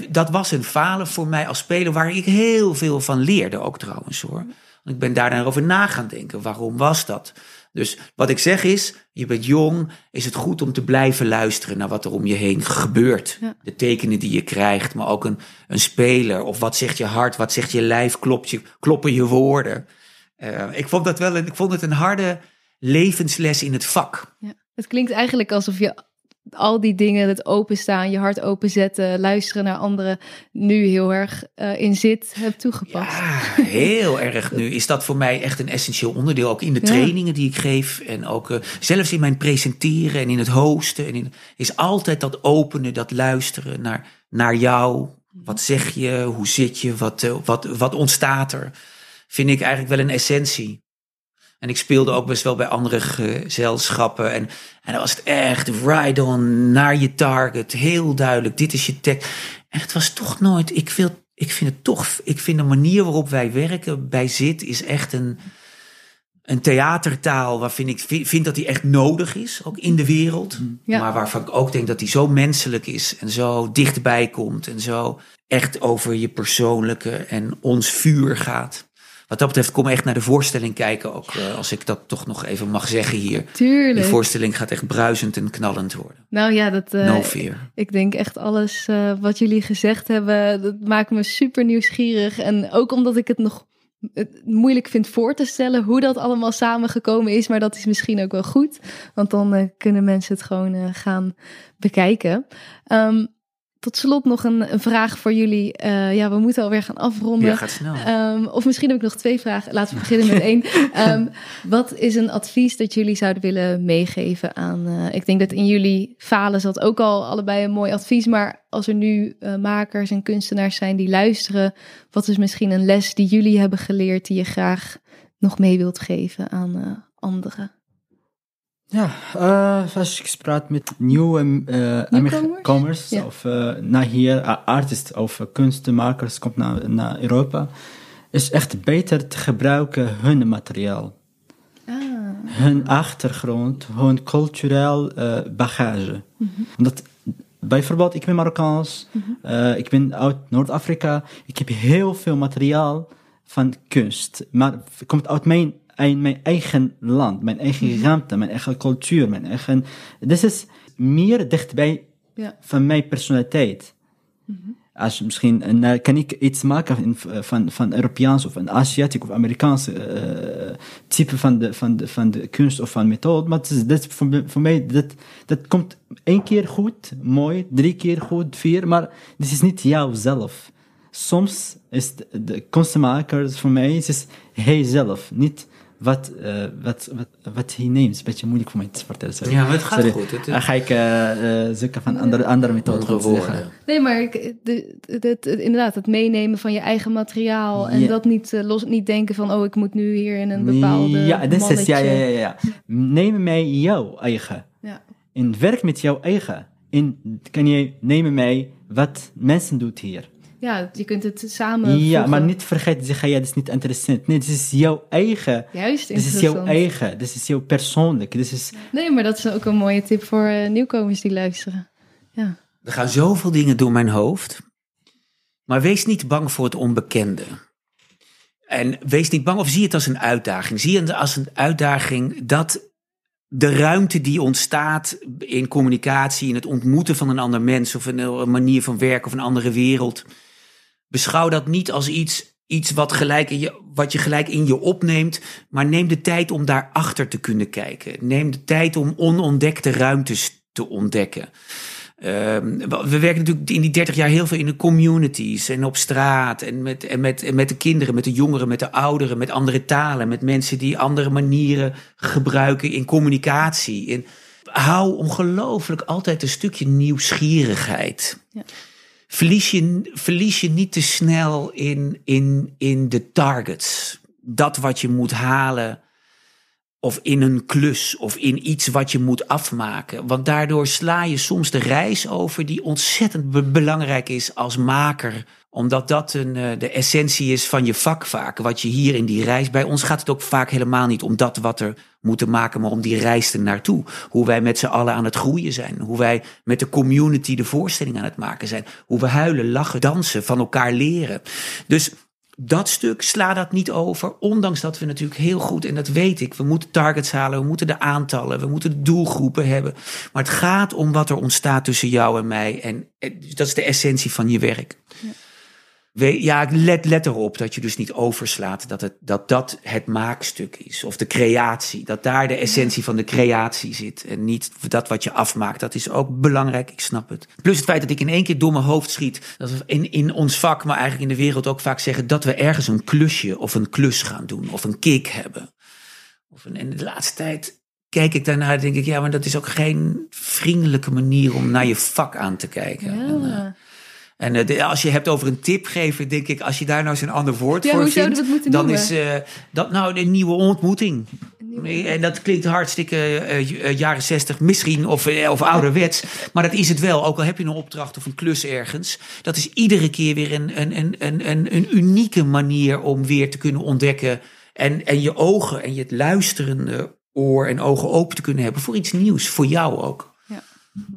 S1: dat was een falen voor mij als speler waar ik heel veel van leerde ook trouwens hoor. Ik ben daarna over na gaan denken. Waarom was dat? Dus wat ik zeg is, je bent jong, is het goed om te blijven luisteren naar wat er om je heen gebeurt.
S2: Ja.
S1: De tekenen die je krijgt, maar ook een, een speler. Of wat zegt je hart, wat zegt je lijf, klopt je, kloppen je woorden. Eh, ik vond dat wel een, ik vond het een harde levensles in het vak.
S2: Ja. Het klinkt eigenlijk alsof je al die dingen, het openstaan, je hart openzetten, luisteren naar anderen, nu heel erg eh, in zit hebt toegepast.
S1: Ja, heel erg nu is dat voor mij echt een essentieel onderdeel. Ook in de
S2: Ja.
S1: trainingen die ik geef. En ook eh, zelfs in mijn presenteren en in het hosten. En in, is altijd dat openen, dat luisteren naar, naar jou. Wat zeg je? Hoe zit je? Wat, eh, wat, wat ontstaat er? Vind ik eigenlijk wel een essentie. En ik speelde ook best wel bij andere gezelschappen. En, en dan was het echt right on, naar je target. Heel duidelijk, dit is je tekst. En het was toch nooit, ik, wil, ik vind het toch, ik vind de manier waarop wij werken bij ZIT is echt een, een theatertaal waarvan ik vind, vind dat die echt nodig is, ook in de wereld.
S2: Ja.
S1: Maar waarvan ik ook denk dat die zo menselijk is en zo dichtbij komt en zo echt over je persoonlijke en ons vuur gaat. Wat dat betreft, kom echt naar de voorstelling kijken ook, eh, als ik dat toch nog even mag zeggen hier. Die
S2: Tuurlijk.
S1: voorstelling gaat echt bruisend en knallend worden.
S2: Nou ja, dat,
S1: No fear.
S2: ik denk echt alles eh, wat jullie gezegd hebben, dat maakt me super nieuwsgierig. En ook omdat ik het nog het moeilijk vind voor te stellen hoe dat allemaal samengekomen is. Maar dat is misschien ook wel goed, want dan kunnen mensen het gewoon gaan bekijken. Ehm, tot slot nog een, een vraag voor jullie. Eh, ja, we moeten alweer gaan afronden.
S1: Ja, gaat snel.
S2: Ehm, of misschien heb ik nog twee vragen. Laten we beginnen met *laughs* één. Ehm, wat is een advies dat jullie zouden willen meegeven aan... eh, ik denk dat in jullie falen zat ook al allebei een mooi advies. Maar als er nu eh, makers en kunstenaars zijn die luisteren... wat is misschien een les die jullie hebben geleerd... die je graag nog mee wilt geven aan anderen?
S3: Ja, eh, als ik praat met nieuwe eh Amerikaners
S2: Ja.
S3: of eh, naar hier, uh, artists of uh, kunstenmakers komt naar, naar Europa, is echt beter te gebruiken hun materiaal.
S2: Ah,
S3: hun achtergrond, hun cultureel eh, bagage. Omdat, bijvoorbeeld, ik ben Marokkaans, eh, ik ben uit Noord-Afrika, ik heb heel veel materiaal van kunst, maar het komt uit mijn, mijn eigen land, mijn eigen ruimte, mijn eigen cultuur, mijn eigen... Dit is meer dichtbij
S2: ja.
S3: van mijn personaliteit. Als je misschien, en, eh, kan ik iets maken in, van, van Europeaans of een Aziatisch of Amerikaanse eh, type van de, van, de, van de kunst of van methode. Maar is, dat, voor, mij, dat, dat komt één keer goed, mooi, drie keer goed, vier, maar dit is niet jouzelf. Soms is de, de kunstmaker voor mij, het is hij zelf, niet wat, eh, wat, wat, wat hij neemt. Een beetje moeilijk voor mij te vertellen. sorry.
S1: Ja, maar het gaat
S3: Sorry.
S1: goed. Het-
S3: Dan ga ik eh, eh, zoeken van andere, andere methoden.
S1: Andere
S3: zeggen.
S2: Nee, maar ik- de, de, de- de- inderdaad, het meenemen van je eigen materiaal. En
S3: Ja.
S2: dat niet, los, niet denken van, oh, ik moet nu hier in een bepaalde
S3: Ja, dat is, ja, ja, ja, ja. Neem mij jouw eigen.
S2: Ja.
S3: En werk met jouw eigen. En kan je nemen mij wat mensen doet hier.
S2: Ja, je kunt het samen
S3: ja,
S2: voegen.
S3: maar niet vergeten te zeggen, ja, dat is niet interessant. Nee, dit is jouw eigen.
S2: Juist
S3: Dit is jouw eigen. Dit is jouw persoonlijk. Dit is...
S2: Nee, maar dat is ook een mooie tip voor eh, nieuwkomers die luisteren. Ja.
S1: Er gaan zoveel dingen door mijn hoofd. Maar wees niet bang voor het onbekende. En wees niet bang of zie het als een uitdaging. Zie het als een uitdaging dat de ruimte die ontstaat in communicatie, in het ontmoeten van een ander mens of een, een manier van werken of een andere wereld. Beschouw dat niet als iets, iets wat, gelijk in je, wat je gelijk in je opneemt, maar neem de tijd om daarachter te kunnen kijken. Neem de tijd om onontdekte ruimtes te ontdekken. Ehm, we werken natuurlijk in die 30 jaar heel veel in de communities en op straat. En met, en, met, en met de kinderen, met de jongeren, met de ouderen, met andere talen. Met mensen die andere manieren gebruiken in communicatie. En hou ongelooflijk altijd een stukje nieuwsgierigheid. Ja. Verlies, je, verlies je niet te snel in, in, in de targets. Dat wat je moet halen of in een klus of in iets wat je moet afmaken. Want daardoor sla je soms de reis over die ontzettend belangrijk is als maker. Omdat dat een, uh, de essentie is van je vak vaak. Wat je hier in die reis. Bij ons gaat het ook vaak helemaal niet om dat wat er moeten maken, maar om die reis er naartoe. Hoe wij met z'n allen aan het groeien zijn. Hoe wij met de community de voorstelling aan het maken zijn. Hoe we huilen, lachen, dansen, van elkaar leren. Dus dat stuk, sla dat niet over. Ondanks dat we natuurlijk heel goed, en dat weet ik, we moeten targets halen, we moeten de aantallen, we moeten de doelgroepen hebben. Maar het gaat om wat er ontstaat tussen jou en mij. En, dat is de essentie van je werk. Ja, let, let erop dat je dus niet overslaat dat, het, dat dat het maakstuk is. Of de creatie. Dat daar de essentie van de creatie zit. En niet dat wat je afmaakt. Dat is ook belangrijk, ik snap het. Plus het feit dat ik in één keer door mijn hoofd schiet. Dat we in, in ons vak, maar eigenlijk in de wereld ook vaak zeggen. dat we ergens een klusje of een klus gaan doen. Of een kick hebben. Of een, en de laatste tijd kijk ik daarnaar denk ik, ja, maar dat is ook geen vriendelijke manier om naar je vak aan te kijken. Ja. En, uh, en uh, als je hebt over een tip geven, denk ik, als je daar nou eens een ander woord
S2: ja,
S1: voor
S2: hoe
S1: vindt,
S2: we het
S1: dan
S2: noemen?
S1: is uh, dat nou een nieuwe ontmoeting. En dat klinkt hartstikke uh, jaren zestig misschien, of, of ouderwets. Maar dat is het wel. Ook al heb je een opdracht of een klus ergens. Dat is iedere keer weer een, een, een, een, een unieke manier om weer te kunnen ontdekken. En, en je ogen en je luisterende oor en ogen open te kunnen hebben voor iets nieuws. Voor jou ook.
S2: Ja,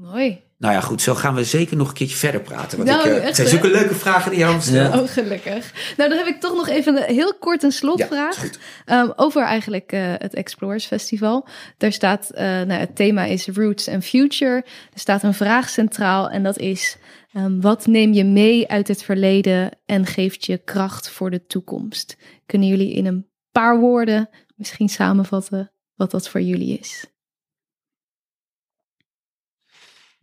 S2: mooi.
S1: Nou ja, goed, zo gaan we zeker nog een keertje verder praten. Want
S2: nou,
S1: ik, uh, het zijn zulke leuke vragen die je aan stelt.
S2: Ja. Oh, gelukkig. Nou, dan heb ik toch nog even een, heel kort een slotvraag. Ja, um, over eigenlijk uh, het Explorers Festival. Daar staat, uh, nou, het thema is Roots and Future. Er staat een vraag centraal en dat is... Um, wat neem je mee uit het verleden en geeft je kracht voor de toekomst? Kunnen jullie in een paar woorden misschien samenvatten wat dat voor jullie is?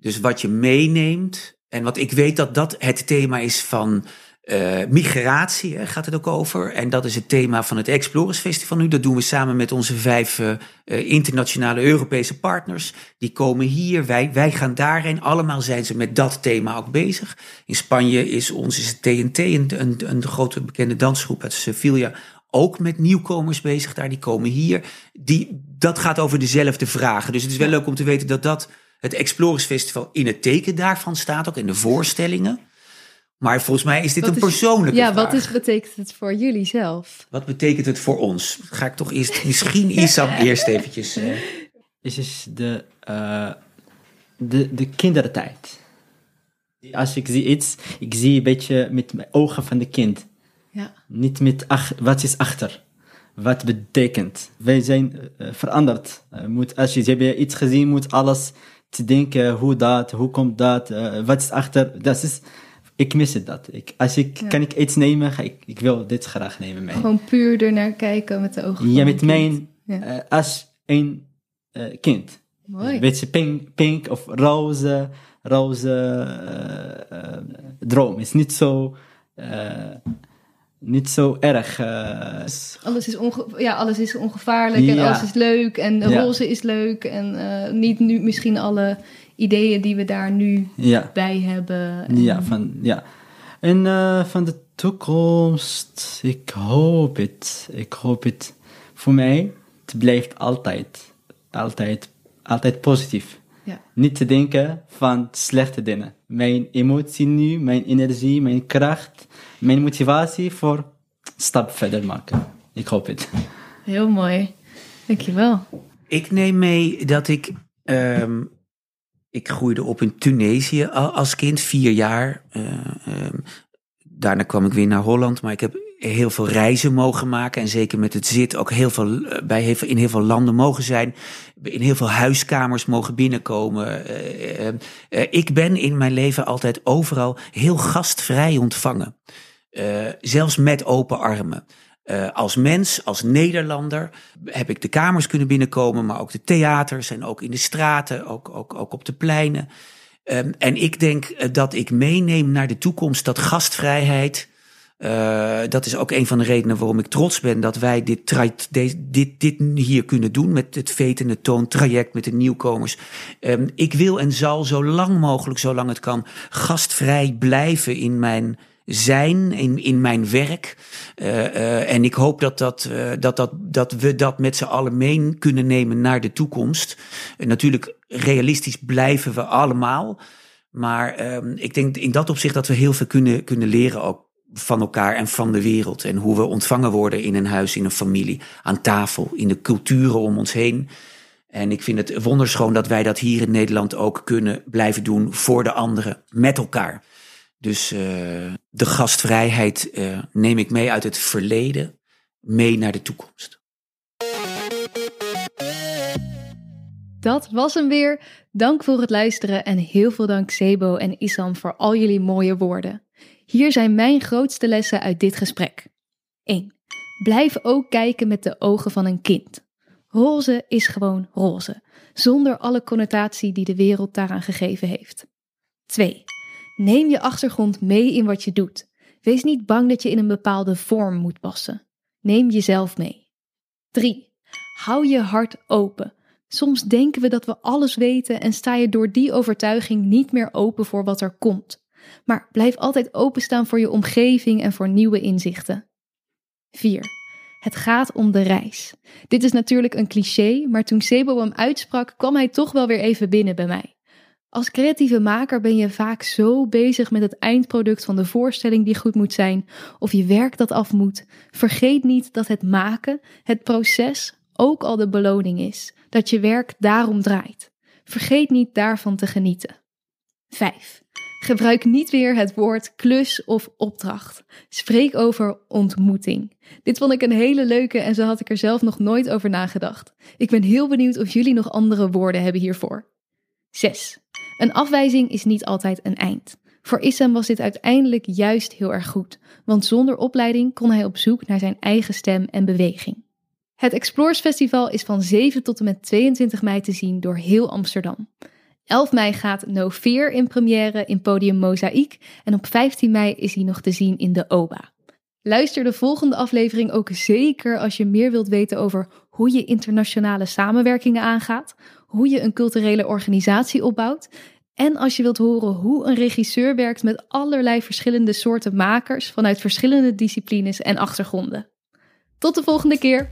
S1: Dus wat je meeneemt. En wat ik weet dat dat het thema is van uh, migratie, hè, gaat het ook over. En dat is het thema van het Explorers Festival nu. Dat doen we samen met onze vijf uh, internationale Europese partners. Die komen hier, wij, wij gaan daarheen. Allemaal zijn ze met dat thema ook bezig. In Spanje is ons is het TNT, een, een, een grote bekende dansgroep uit Sevilla, ook met nieuwkomers bezig daar. Die komen hier. Die, dat gaat over dezelfde vragen. Dus het is wel leuk om te weten dat dat het Explorers Festival in het teken daarvan staat, ook in de voorstellingen. Maar volgens mij is dit
S2: wat
S1: een persoonlijke
S2: ja,
S1: vraag.
S2: wat is, betekent het voor jullie zelf?
S1: Wat betekent het voor ons? Ga ik toch eerst, misschien Isam *laughs* eerst eventjes... Uh...
S3: Het is de, uh, de, de kindertijd. Als ik zie iets, ik zie een beetje met mijn ogen van de kind.
S2: Ja.
S3: Niet met ach, wat is achter. Wat betekent. Wij zijn uh, veranderd. moet, als je, je hebt iets gezien, moet alles te denken hoe dat, hoe komt dat, uh, wat is achter. Dat is, ik mis het dat. Ik, als ik, ja. kan ik iets nemen, ga ik, ik wil dit graag nemen mee.
S2: Gewoon puur ernaar kijken met de ogen
S3: Ja, met mijn, ja. uh, als een uh, kind.
S2: Mooi.
S3: Een beetje pink, pink of roze, roze droom. is niet zo niet zo erg. Uh,
S2: alles, is onge ja, alles is ongevaarlijk en alles is leuk en de ja. roze is leuk. En uh, niet nu misschien alle ideeën die we daar nu
S3: ja.
S2: bij hebben. En...
S3: Ja, van, ja. En uh, van de toekomst, ik hoop het. Ik hoop het. Voor mij, het blijft altijd, altijd, altijd positief.
S2: Ja.
S3: Niet te denken van slechte dingen. Mijn emotie nu, mijn energie, mijn kracht, mijn motivatie voor stap verder maken. Ik hoop het.
S2: Heel mooi. Dankjewel.
S1: Ik neem mee dat ik. Um, ik groeide op in Tunesië als kind, vier jaar. Uh, um, daarna kwam ik weer naar Holland, maar ik heb heel veel reizen mogen maken. En zeker met het zit ook heel veel, bij heel veel, in heel veel landen mogen zijn. In heel veel huiskamers mogen binnenkomen. Uh, uh, ik ben in mijn leven altijd overal heel gastvrij ontvangen. Uh, zelfs met open armen. Uh, als mens, als Nederlander, heb ik de kamers kunnen binnenkomen, maar ook de theaters en ook in de straten, ook, ook, ook op de pleinen. Ehm, en ik denk dat ik meeneem naar de toekomst dat gastvrijheid. Uh, dat is ook een van de redenen waarom ik trots ben dat wij dit, dit, dit, dit hier kunnen doen met het vetende toon traject met de nieuwkomers. Um, ik wil en zal zo lang mogelijk, zolang het kan, gastvrij blijven in mijn zijn, in, in mijn werk. Uh, uh, en ik hoop dat, dat, uh, dat, dat, dat we dat met z'n allen mee kunnen nemen naar de toekomst. natuurlijk, realistisch blijven we allemaal. Maar ehm, ik denk in dat opzicht dat we heel veel kunnen, kunnen leren ook van elkaar en van de wereld. En hoe we ontvangen worden in een huis, in een familie, aan tafel, in de culturen om ons heen. En ik vind het wonderschoon dat wij dat hier in Nederland ook kunnen blijven doen voor de anderen, met elkaar. Dus uh, de gastvrijheid uh, neem ik mee uit het verleden, mee naar de toekomst.
S2: Dat was hem weer. Dank voor het luisteren en heel veel dank Sebo en Isam voor al jullie mooie woorden. Hier zijn mijn grootste lessen uit dit gesprek. 1. Blijf ook kijken met de ogen van een kind. Roze is gewoon roze, zonder alle connotatie die de wereld daaraan gegeven heeft. 2. Neem je achtergrond mee in wat je doet. Wees niet bang dat je in een bepaalde vorm moet passen. Neem jezelf mee. 3. Hou je hart open. Soms denken we dat we alles weten en sta je door die overtuiging niet meer open voor wat er komt. Maar blijf altijd openstaan voor je omgeving en voor nieuwe inzichten. 4. Het gaat om de reis. Dit is natuurlijk een cliché, maar toen Sebo hem uitsprak, kwam hij toch wel weer even binnen bij mij. Als creatieve maker ben je vaak zo bezig met het eindproduct van de voorstelling die goed moet zijn, of je werk dat af moet. Vergeet niet dat het maken, het proces, ook al de beloning is. Dat je werk daarom draait. Vergeet niet daarvan te genieten. 5. Gebruik niet weer het woord klus of opdracht. Spreek over ontmoeting. Dit vond ik een hele leuke en zo had ik er zelf nog nooit over nagedacht. Ik ben heel benieuwd of jullie nog andere woorden hebben hiervoor. 6. Een afwijzing is niet altijd een eind. Voor Issam was dit uiteindelijk juist heel erg goed, want zonder opleiding kon hij op zoek naar zijn eigen stem en beweging. Het Explores Festival is van 7 tot en met 22 mei te zien door heel Amsterdam. 11 mei gaat No Fear in première in podium Mozaïek en op 15 mei is hij nog te zien in de OBA. Luister de volgende aflevering ook zeker als je meer wilt weten over hoe je internationale samenwerkingen aangaat, hoe je een culturele organisatie opbouwt en als je wilt horen hoe een regisseur werkt met allerlei verschillende soorten makers vanuit verschillende disciplines en achtergronden. Tot de volgende keer!